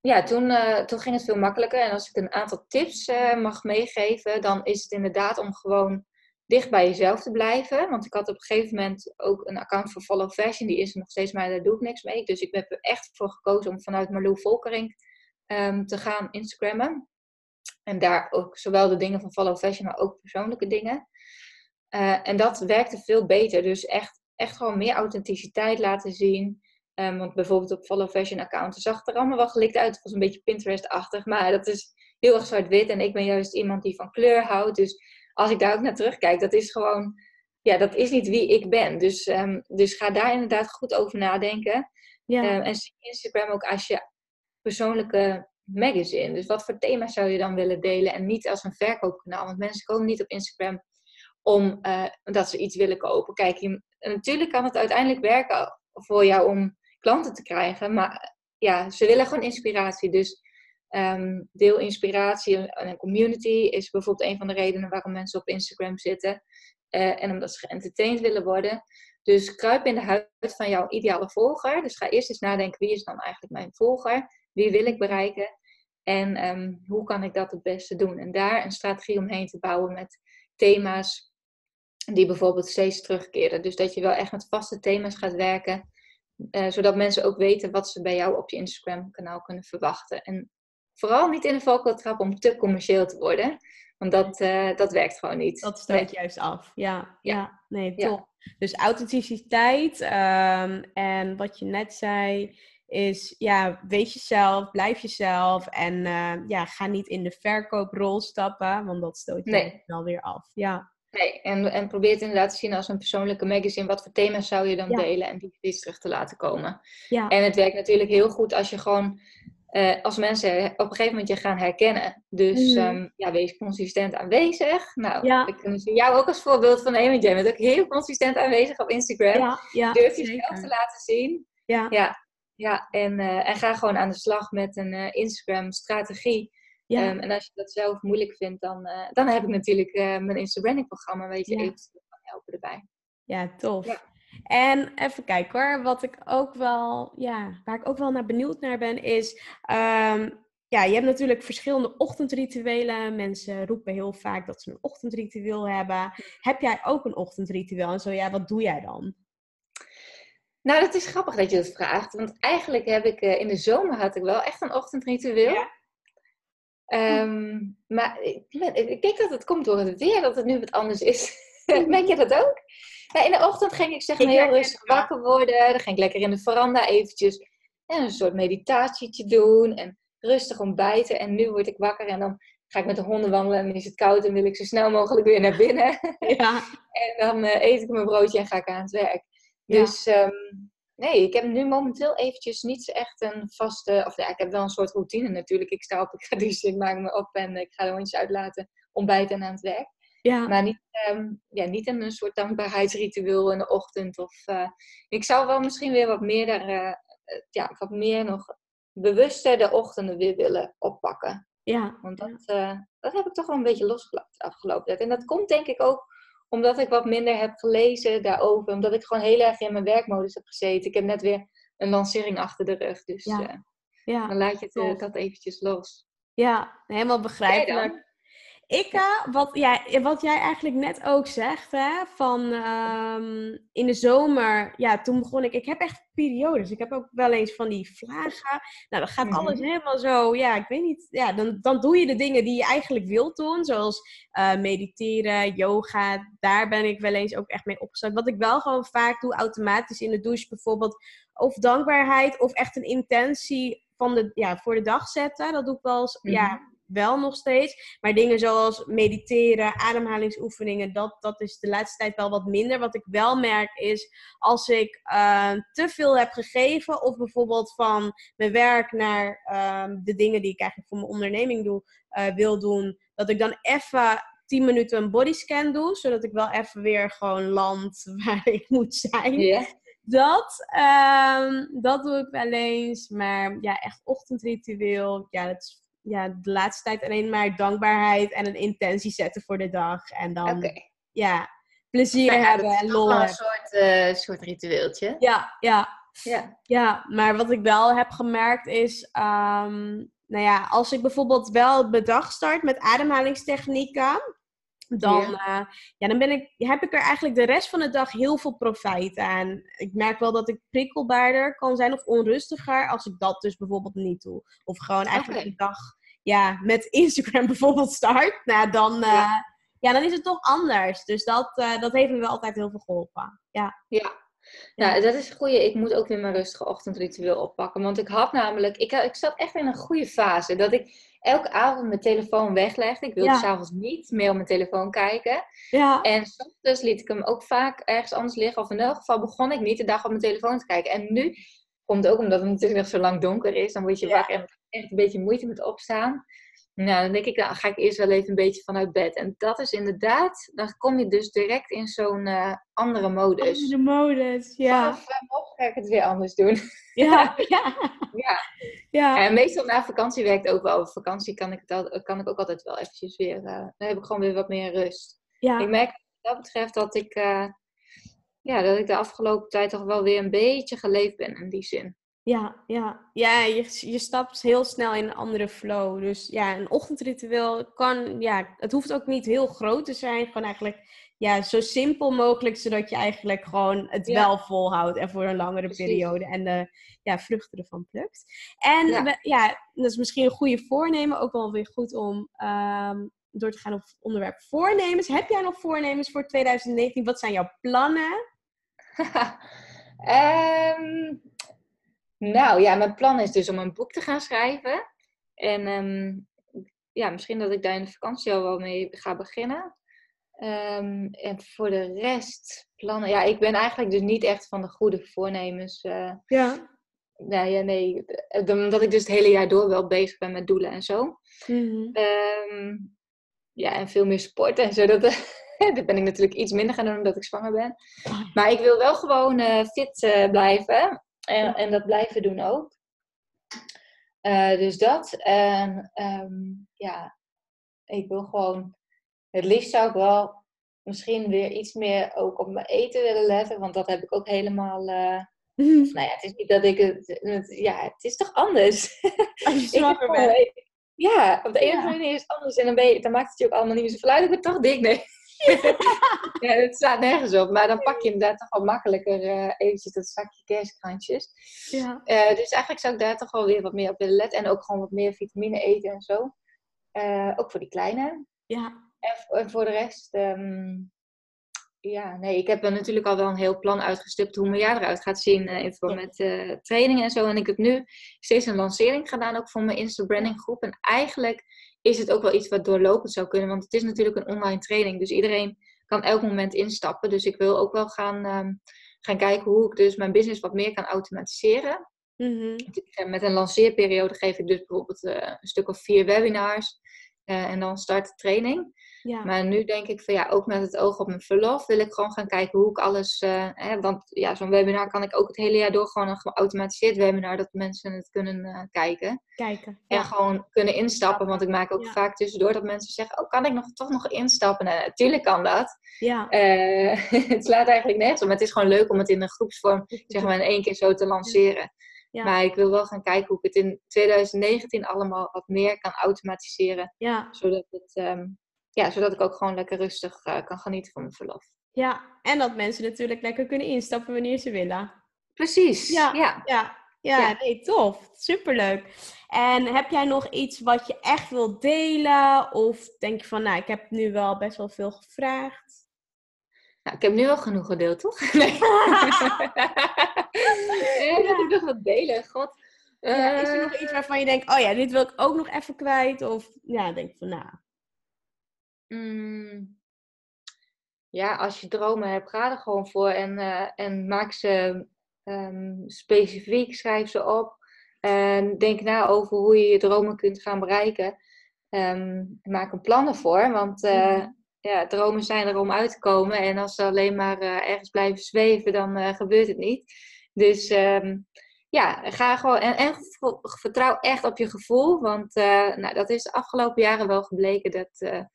ja, toen, uh, toen ging het veel makkelijker. En als ik een aantal tips uh, mag meegeven, dan is het inderdaad om gewoon dicht bij jezelf te blijven. Want ik had op een gegeven moment ook een account voor Follow Fashion. Die is er nog steeds, maar daar doe ik niks mee. Dus ik heb er echt voor gekozen om vanuit Marlou Volkering um, te gaan Instagrammen. En daar ook zowel de dingen van Follow Fashion, maar ook persoonlijke dingen. Uh, en dat werkte veel beter. Dus echt, echt gewoon meer authenticiteit laten zien. Um, want bijvoorbeeld op Follow Fashion account zag het er allemaal wel gelikt uit. Het was een beetje Pinterest-achtig. Maar dat is heel erg zwart-wit. En ik ben juist iemand die van kleur houdt. Dus als ik daar ook naar terugkijk, dat is gewoon... Ja, dat is niet wie ik ben. Dus, um, dus ga daar inderdaad goed over nadenken. Ja. Um, en zie Instagram ook als je persoonlijke magazine. Dus wat voor thema's zou je dan willen delen? En niet als een verkoopkanaal. Want mensen komen niet op Instagram om uh, dat ze iets willen kopen. Kijk, natuurlijk kan het uiteindelijk werken voor jou om klanten te krijgen. Maar ja, ze willen gewoon inspiratie. Dus um, deel inspiratie en een community is bijvoorbeeld een van de redenen waarom mensen op Instagram zitten. Uh, en omdat ze geëntertained willen worden. Dus kruip in de huid van jouw ideale volger. Dus ga eerst eens nadenken, wie is dan eigenlijk mijn volger? Wie wil ik bereiken? En um, hoe kan ik dat het beste doen? En daar een strategie omheen te bouwen met thema's die bijvoorbeeld steeds terugkeren. Dus dat je wel echt met vaste thema's gaat werken. Uh, zodat mensen ook weten wat ze bij jou op je Instagram kanaal kunnen verwachten. En vooral niet in de valkuil trappen om te commercieel te worden. Want dat, uh, dat werkt gewoon niet. Dat stoot nee. juist af. Ja, ja. ja. nee, top. Ja. Dus authenticiteit um, en wat je net zei, is ja, wees jezelf, blijf jezelf en uh, ja, ga niet in de verkooprol stappen, want dat stoot je nee. wel weer af. Ja. Nee, en, en probeer het inderdaad te zien als een persoonlijke magazine. Wat voor thema's zou je dan ja. delen en die steeds terug te laten komen. Ja. En het werkt natuurlijk heel goed als je gewoon, uh, als mensen op een gegeven moment je gaan herkennen. Dus mm. um, ja, wees consistent aanwezig. Nou, ja. ik kan jou ook als voorbeeld van nemen. Want jij bent ook heel consistent aanwezig op Instagram. Durf jezelf te laten zien. Ja. ja. Ja, en, uh, en ga gewoon aan de slag met een uh, Instagram-strategie. Ja. Um, en als je dat zelf moeilijk vindt, dan, uh, dan heb ik natuurlijk mijn Instagram-programma, weet je, ja. eventueel kan helpen erbij. Ja, tof. Ja. En even kijken hoor, wat ik ook wel, ja, waar ik ook wel naar benieuwd naar ben, is, um, ja, je hebt natuurlijk verschillende ochtendrituelen. Mensen roepen heel vaak dat ze een ochtendritueel hebben. Heb jij ook een ochtendritueel? En zo ja, wat doe jij dan? Nou, dat is grappig dat je dat vraagt. Want eigenlijk heb ik uh, in de zomer had ik wel echt een ochtendritueel. Ja. Um, maar ik, ik denk dat het komt door het weer, dat het nu wat anders is. Merk je dat ook? In de ochtend ging ik zeg maar heel rustig wakker worden. Dan ging ik lekker in de veranda eventjes een soort meditatietje doen. En rustig ontbijten. En nu word ik wakker en dan ga ik met de honden wandelen. En dan is het koud en wil ik zo snel mogelijk weer naar binnen. Ja. en dan uh, eet ik mijn broodje en ga ik aan het werk. Dus um, nee, ik heb nu momenteel eventjes niet echt een vaste... Of ja, ik heb wel een soort routine natuurlijk. Ik sta op, ik ga douchen, ik maak me op en ik ga de hondjes uitlaten, ontbijten en aan het werk. Ja. Maar niet, um, ja, niet een soort dankbaarheidsritueel in de ochtend. Of, uh, ik zou wel misschien weer wat meer, daar, uh, ja, wat meer nog bewuster de ochtenden weer willen oppakken. Ja. Want dat, uh, dat heb ik toch wel een beetje losgelaten afgelopen tijd. En dat komt denk ik ook omdat ik wat minder heb gelezen daarover. Omdat ik gewoon heel erg in mijn werkmodus heb gezeten. Ik heb net weer een lancering achter de rug. Dus ja. Uh, ja, dan laat je het, uh, dat eventjes los. Ja, helemaal begrijpelijk. Ik, wat, ja, wat jij eigenlijk net ook zegt, hè, van um, in de zomer, ja, toen begon ik, ik heb echt periodes. Ik heb ook wel eens van die vlagen. Nou, dan gaat mm -hmm. alles helemaal zo, ja, ik weet niet, ja, dan, dan doe je de dingen die je eigenlijk wilt doen, zoals uh, mediteren, yoga, daar ben ik wel eens ook echt mee opgestart. Wat ik wel gewoon vaak doe, automatisch in de douche bijvoorbeeld, of dankbaarheid, of echt een intentie van de, ja, voor de dag zetten. Dat doe ik wel eens, mm -hmm. ja wel nog steeds. Maar dingen zoals mediteren, ademhalingsoefeningen, dat, dat is de laatste tijd wel wat minder. Wat ik wel merk is als ik uh, te veel heb gegeven, of bijvoorbeeld van mijn werk naar uh, de dingen die ik eigenlijk voor mijn onderneming doe, uh, wil doen, dat ik dan even 10 minuten een bodyscan doe, zodat ik wel even weer gewoon land waar ik moet zijn. Yeah. Dat, um, dat doe ik wel eens. Maar ja, echt ochtendritueel. Ja, dat is ja, de laatste tijd alleen maar dankbaarheid en een intentie zetten voor de dag. En dan okay. ja, plezier ja, hebben en lol Een soort, uh, soort ritueeltje. Ja, ja. Ja. ja, maar wat ik wel heb gemerkt is, um, nou ja, als ik bijvoorbeeld wel de dag start met ademhalingstechnieken, dan, ja. ja. dan ben ik, heb ik er eigenlijk de rest van de dag heel veel profijt aan. Ik merk wel dat ik prikkelbaarder kan zijn of onrustiger als ik dat dus bijvoorbeeld niet doe. Of gewoon eigenlijk okay. de dag ja, met Instagram bijvoorbeeld start. Nou, dan, ja. ja. dan is het toch anders. Dus dat, dat heeft me wel altijd heel veel geholpen. Ja. ja. Nou, dat is een goede. Ik moet ook weer mijn rustige ochtendritueel oppakken. Want ik had namelijk, ik, ik zat echt in een goede fase. Dat ik elke avond mijn telefoon weglegde. Ik wilde ja. s'avonds niet meer op mijn telefoon kijken. Ja. En soms liet ik hem ook vaak ergens anders liggen. Of in elk geval begon ik niet de dag op mijn telefoon te kijken. En nu komt ook omdat het natuurlijk nog zo lang donker is. Dan word je vaak echt, echt een beetje moeite met opstaan. Nou, dan denk ik, dan ga ik eerst wel even een beetje vanuit bed. En dat is inderdaad, dan kom je dus direct in zo'n uh, andere modus. Andere modus, ja. Vanaf ga ik het weer anders doen. Ja, ja. ja. ja. En meestal na vakantie werkt ook wel. Op vakantie kan ik, het, kan ik ook altijd wel eventjes weer, uh, dan heb ik gewoon weer wat meer rust. Ja. Ik merk wat dat betreft dat ik, uh, ja, dat ik de afgelopen tijd toch wel weer een beetje geleefd ben in die zin. Ja, ja. ja je, je stapt heel snel in een andere flow. Dus ja, een ochtendritueel kan, ja, het hoeft ook niet heel groot te zijn. Gewoon eigenlijk ja, zo simpel mogelijk, zodat je eigenlijk gewoon het wel volhoudt en voor een langere periode en de ja, vruchten ervan plukt. En ja. ja. dat is misschien een goede voornemen, ook wel weer goed om um, door te gaan op het onderwerp voornemens. Heb jij nog voornemens voor 2019? Wat zijn jouw plannen? um, Nou ja, mijn plan is dus om een boek te gaan schrijven. En um, ja, misschien dat ik daar in de vakantie al wel mee ga beginnen. Um, en voor de rest, plannen. Ja, ik ben eigenlijk dus niet echt van de goede voornemens. Uh, ja. Nou ja, nee. Omdat ik dus het hele jaar door wel bezig ben met doelen en zo. Mm um, ja, en veel meer sporten en zo. Dat, dat ben ik natuurlijk iets minder gaan doen omdat ik zwanger ben. Oh maar ik wil wel gewoon uh, fit uh, blijven. En, en dat blijven doen ook. Uh, dus dat. En um, ja, ik wil gewoon. Het liefst zou ik wel misschien weer iets meer ook op mijn eten willen letten. Want dat heb ik ook helemaal. Uh, nou ja, het is niet dat ik het. ja, het is toch anders. Als je zwanger bent. Ja, op de ene manier is het anders. En dan, ben je, dan maakt het je ook allemaal niet meer zo uit. Ik ben toch dik, nee. Ja, het staat nergens op. Maar dan pak je inderdaad toch wel makkelijker uh, eventjes dat zakje kerstkrantjes. Ja. Uh, dus eigenlijk zou ik daar toch wel weer wat meer op willen letten. En ook gewoon wat meer vitamine eten en zo. Uh, ook voor die kleine. Ja. En, voor de rest... Um, ja, nee, ik heb natuurlijk al wel een heel plan uitgestipt hoe mijn jaar eruit gaat zien. in verband met trainingen en zo. En ik heb nu steeds een lancering gedaan ook voor mijn Insta Branding groep. En eigenlijk is het ook wel iets wat doorlopend zou kunnen. Want het is natuurlijk een online training. Dus iedereen kan elk moment instappen. Dus ik wil ook wel gaan, ehm, gaan kijken hoe ik dus mijn business wat meer kan automatiseren. Mm Met een lanceerperiode geef ik dus bijvoorbeeld uh, een stuk of vier webinars. Uh, en dan start de training. Ja. Maar nu denk ik van ja, ook met het oog op mijn verlof wil ik gewoon gaan kijken hoe ik alles. Uh, hè, want ja, zo'n webinar kan ik ook het hele jaar door gewoon een geautomatiseerd webinar dat mensen het kunnen uh, kijken. Kijken. En gewoon kunnen instappen. Want ik maak ook vaak tussendoor dat mensen zeggen: Oh, kan ik nog, toch nog instappen? Nou, natuurlijk kan dat. Ja. Uh, het slaat eigenlijk nergens op. Maar het is gewoon leuk om het in een groepsvorm zeg maar, in één keer zo te lanceren. Ja. Maar ik wil wel gaan kijken hoe ik het in 2019 allemaal wat meer kan automatiseren. Ja. Zodat het. Um, ja, zodat ik ook gewoon lekker rustig uh, kan genieten van mijn verlof. Ja, en dat mensen natuurlijk lekker kunnen instappen wanneer ze willen. Precies, ja. Ja, ja. ja, nee, tof. Superleuk. En heb jij nog iets wat je echt wilt delen? Of denk je van, nou, ik heb nu wel best wel veel gevraagd? Nou, ik heb nu wel genoeg gedeeld, toch? Nee. dat ik nog wat delen, god. Ja, is er nog iets waarvan je denkt, oh ja, dit wil ik ook nog even kwijt? Of ja, denk van, nou... Mm, ja, als je dromen hebt, ga er gewoon voor en, uh, en maak ze um, specifiek, schrijf ze op. En denk na over hoe je je dromen kunt gaan bereiken. Um, maak een plan ervoor, want uh, ja, dromen zijn er om uit te komen. En als ze alleen maar uh, ergens blijven zweven, dan gebeurt het niet. Dus um, ja, ga gewoon en, en, vertrouw echt op je gevoel. Want nou, dat is de afgelopen jaren wel gebleken. Dat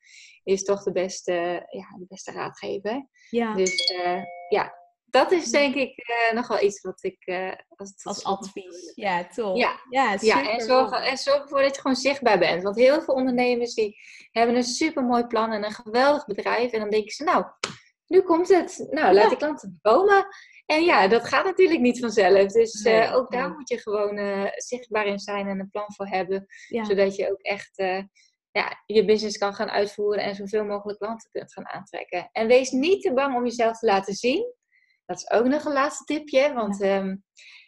is toch de beste, ja, de beste raadgever. Ja. Dus uh, ja, dat is denk ik uh, nog wel iets wat ik uh, als, als advies. Ja, toch? Ja, ja, ja en, zorg, en zorg ervoor dat je gewoon zichtbaar bent. Want heel veel ondernemers die hebben een super mooi plan en een geweldig bedrijf. En dan denken ze, nou, nu komt het. Nou, laat ja. die klanten komen. En ja, dat gaat natuurlijk niet vanzelf. Dus nee, uh, ook daar moet je gewoon zichtbaar in zijn en een plan voor hebben. Zodat je ook echt ja, je business kan gaan uitvoeren en zoveel mogelijk klanten kunt gaan aantrekken. En wees niet te bang om jezelf te laten zien. Dat is ook nog een laatste tipje, want ehm,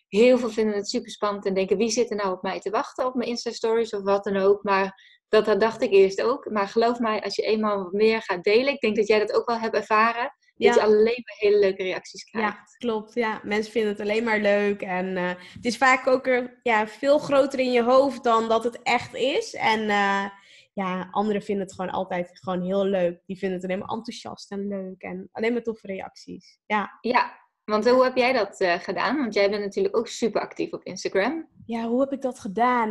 heel veel vinden het super spannend en denken wie zit er nou op mij te wachten op mijn Insta Stories of wat dan ook. Maar dat, dat dacht ik eerst ook. Maar geloof mij, als je eenmaal wat meer gaat delen, ik denk dat jij dat ook wel hebt ervaren. Dat je alleen maar hele leuke reacties krijgt. Ja, klopt. Ja, mensen vinden het alleen maar leuk. En uh, het is vaak ook er, ja, veel groter in je hoofd dan dat het echt is. En uh, ja, anderen vinden het gewoon altijd gewoon heel leuk. Die vinden het alleen maar enthousiast en leuk en alleen maar toffe reacties. Ja, ja want hoe heb jij dat uh, gedaan? Want jij bent natuurlijk ook super actief op Instagram. Ja, hoe heb ik dat gedaan?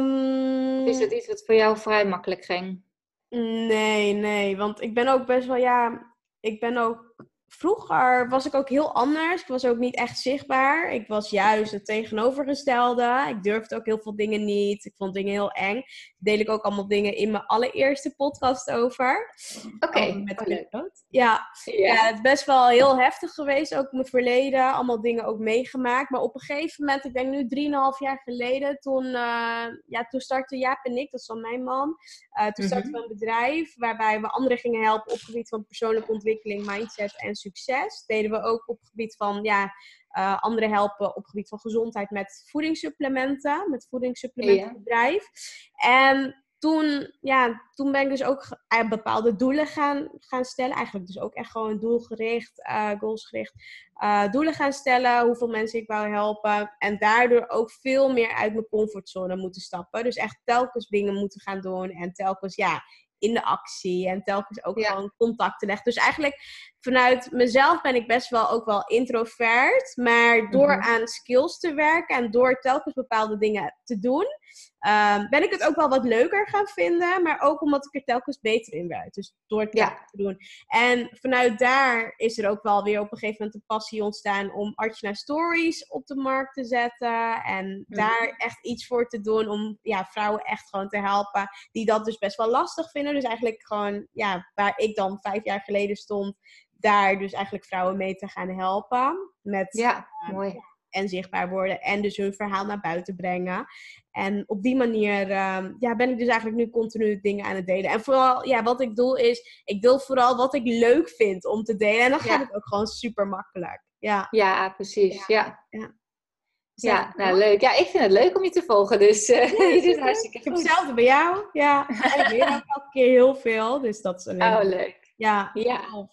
Um... Is dat iets wat voor jou vrij makkelijk ging? Nee, nee. Want ik ben ook best wel, ja, ik ben ook vroeger was ik ook heel anders. Ik was ook niet echt zichtbaar. Ik was juist het tegenovergestelde. Ik durfde ook heel veel dingen niet. Ik vond dingen heel eng. Deel ik ook allemaal dingen in mijn allereerste podcast over. Oké, okay. oh, ja. ja. het is best wel heel heftig geweest. Ook mijn verleden. Allemaal dingen ook meegemaakt. Maar op een gegeven moment, ik denk nu 3,5 jaar geleden, toen, uh, ja, toen startte Jaap en ik, dat is dan mijn man. Uh, toen startten mhm. we een bedrijf waarbij we anderen gingen helpen op het gebied van persoonlijke ontwikkeling, mindset en succes. Deden we ook op het gebied van ja, uh, anderen helpen op het gebied van gezondheid met voedingssupplementen, met voedingssupplementenbedrijf. En toen, ja, toen ben ik dus ook bepaalde doelen gaan, gaan stellen. Eigenlijk dus ook echt gewoon doelgericht, uh, goalsgericht. Uh, doelen gaan stellen, hoeveel mensen ik wou helpen. En daardoor ook veel meer uit mijn comfortzone moeten stappen. Dus echt telkens dingen moeten gaan doen. En telkens, ja, in de actie. En telkens ook gewoon contacten leggen. Dus eigenlijk vanuit mezelf ben ik best wel ook wel introvert. Maar door mhm. aan skills te werken en door telkens bepaalde dingen te doen, um, ben ik het ook wel wat leuker gaan vinden. Maar ook omdat ik er telkens beter in werd. Dus door het ja. te doen. En vanuit daar is er ook wel weer op een gegeven moment een passie ontstaan om Artjana Stories op de markt te zetten. En mhm. daar echt iets voor te doen om ja, vrouwen echt gewoon te helpen. Die dat dus best wel lastig vinden. Dus eigenlijk gewoon, ja, waar ik dan vijf jaar geleden stond daar dus eigenlijk vrouwen mee te gaan helpen. Met, ja, uh, mooi. En zichtbaar worden en dus hun verhaal naar buiten brengen. En op die manier uh, ja, ben ik dus eigenlijk nu continu dingen aan het delen. En vooral, ja, wat ik doe is, ik deel vooral wat ik leuk vind om te delen. En dan gaat het ook gewoon super makkelijk. Ja, ja precies. Ja. ja. Ja, nou leuk. Ja, ik vind het leuk om je te volgen, dus uh, ja, je doet hartstikke goed. Ik heb hetzelfde bij jou, ja. En ik leer ook elke keer heel veel, dus dat is alleen... Oh, leuk. Ja, ja.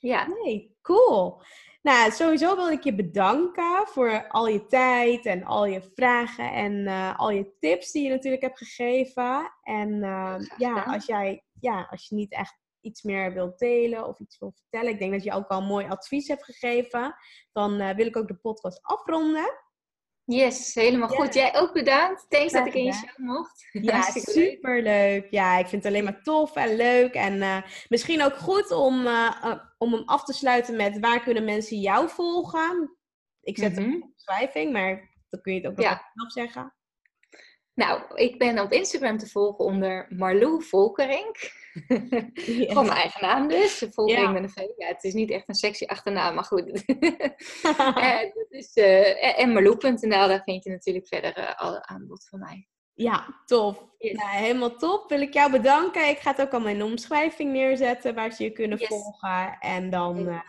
Ja. Nee, cool. Nou, sowieso wil ik je bedanken voor al je tijd en al je vragen en uh, al je tips die je natuurlijk hebt gegeven. En uh, ja, als jij, ja, als je niet echt iets meer wilt delen of iets wil vertellen, ik denk dat je ook al mooi advies hebt gegeven, dan uh, wil ik ook de podcast afronden. Yes, helemaal goed. Jij ook bedankt. Thanks dat ik in je show mocht. Ja, super leuk. Ja, ik vind het alleen maar tof en leuk. En uh, misschien ook goed om, uh, om hem af te sluiten met waar kunnen mensen jou volgen? Ik zet mm -hmm. hem op beschrijving, maar dan kun je het ook nog ja. zeggen. Nou, ik ben op Instagram te volgen onder Marlou Volkerink. Van mijn eigen naam dus. Volkerink ja. met een V. Ja, het is niet echt een sexy achternaam, maar goed. en, dat is, uh, en daar vind je natuurlijk verder uh, alle aanbod van mij. Ja, tof. Yes. Nou, helemaal top. Wil ik jou bedanken. Ik ga het ook al mijn omschrijving neerzetten waar ze je kunnen yes. volgen. En dan, uh,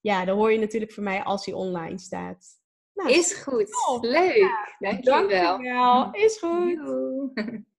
ja, dan hoor je natuurlijk van mij als hij online staat. Nou, is goed. Leuk. Ja, Dankjewel. Dankjewel. Is goed.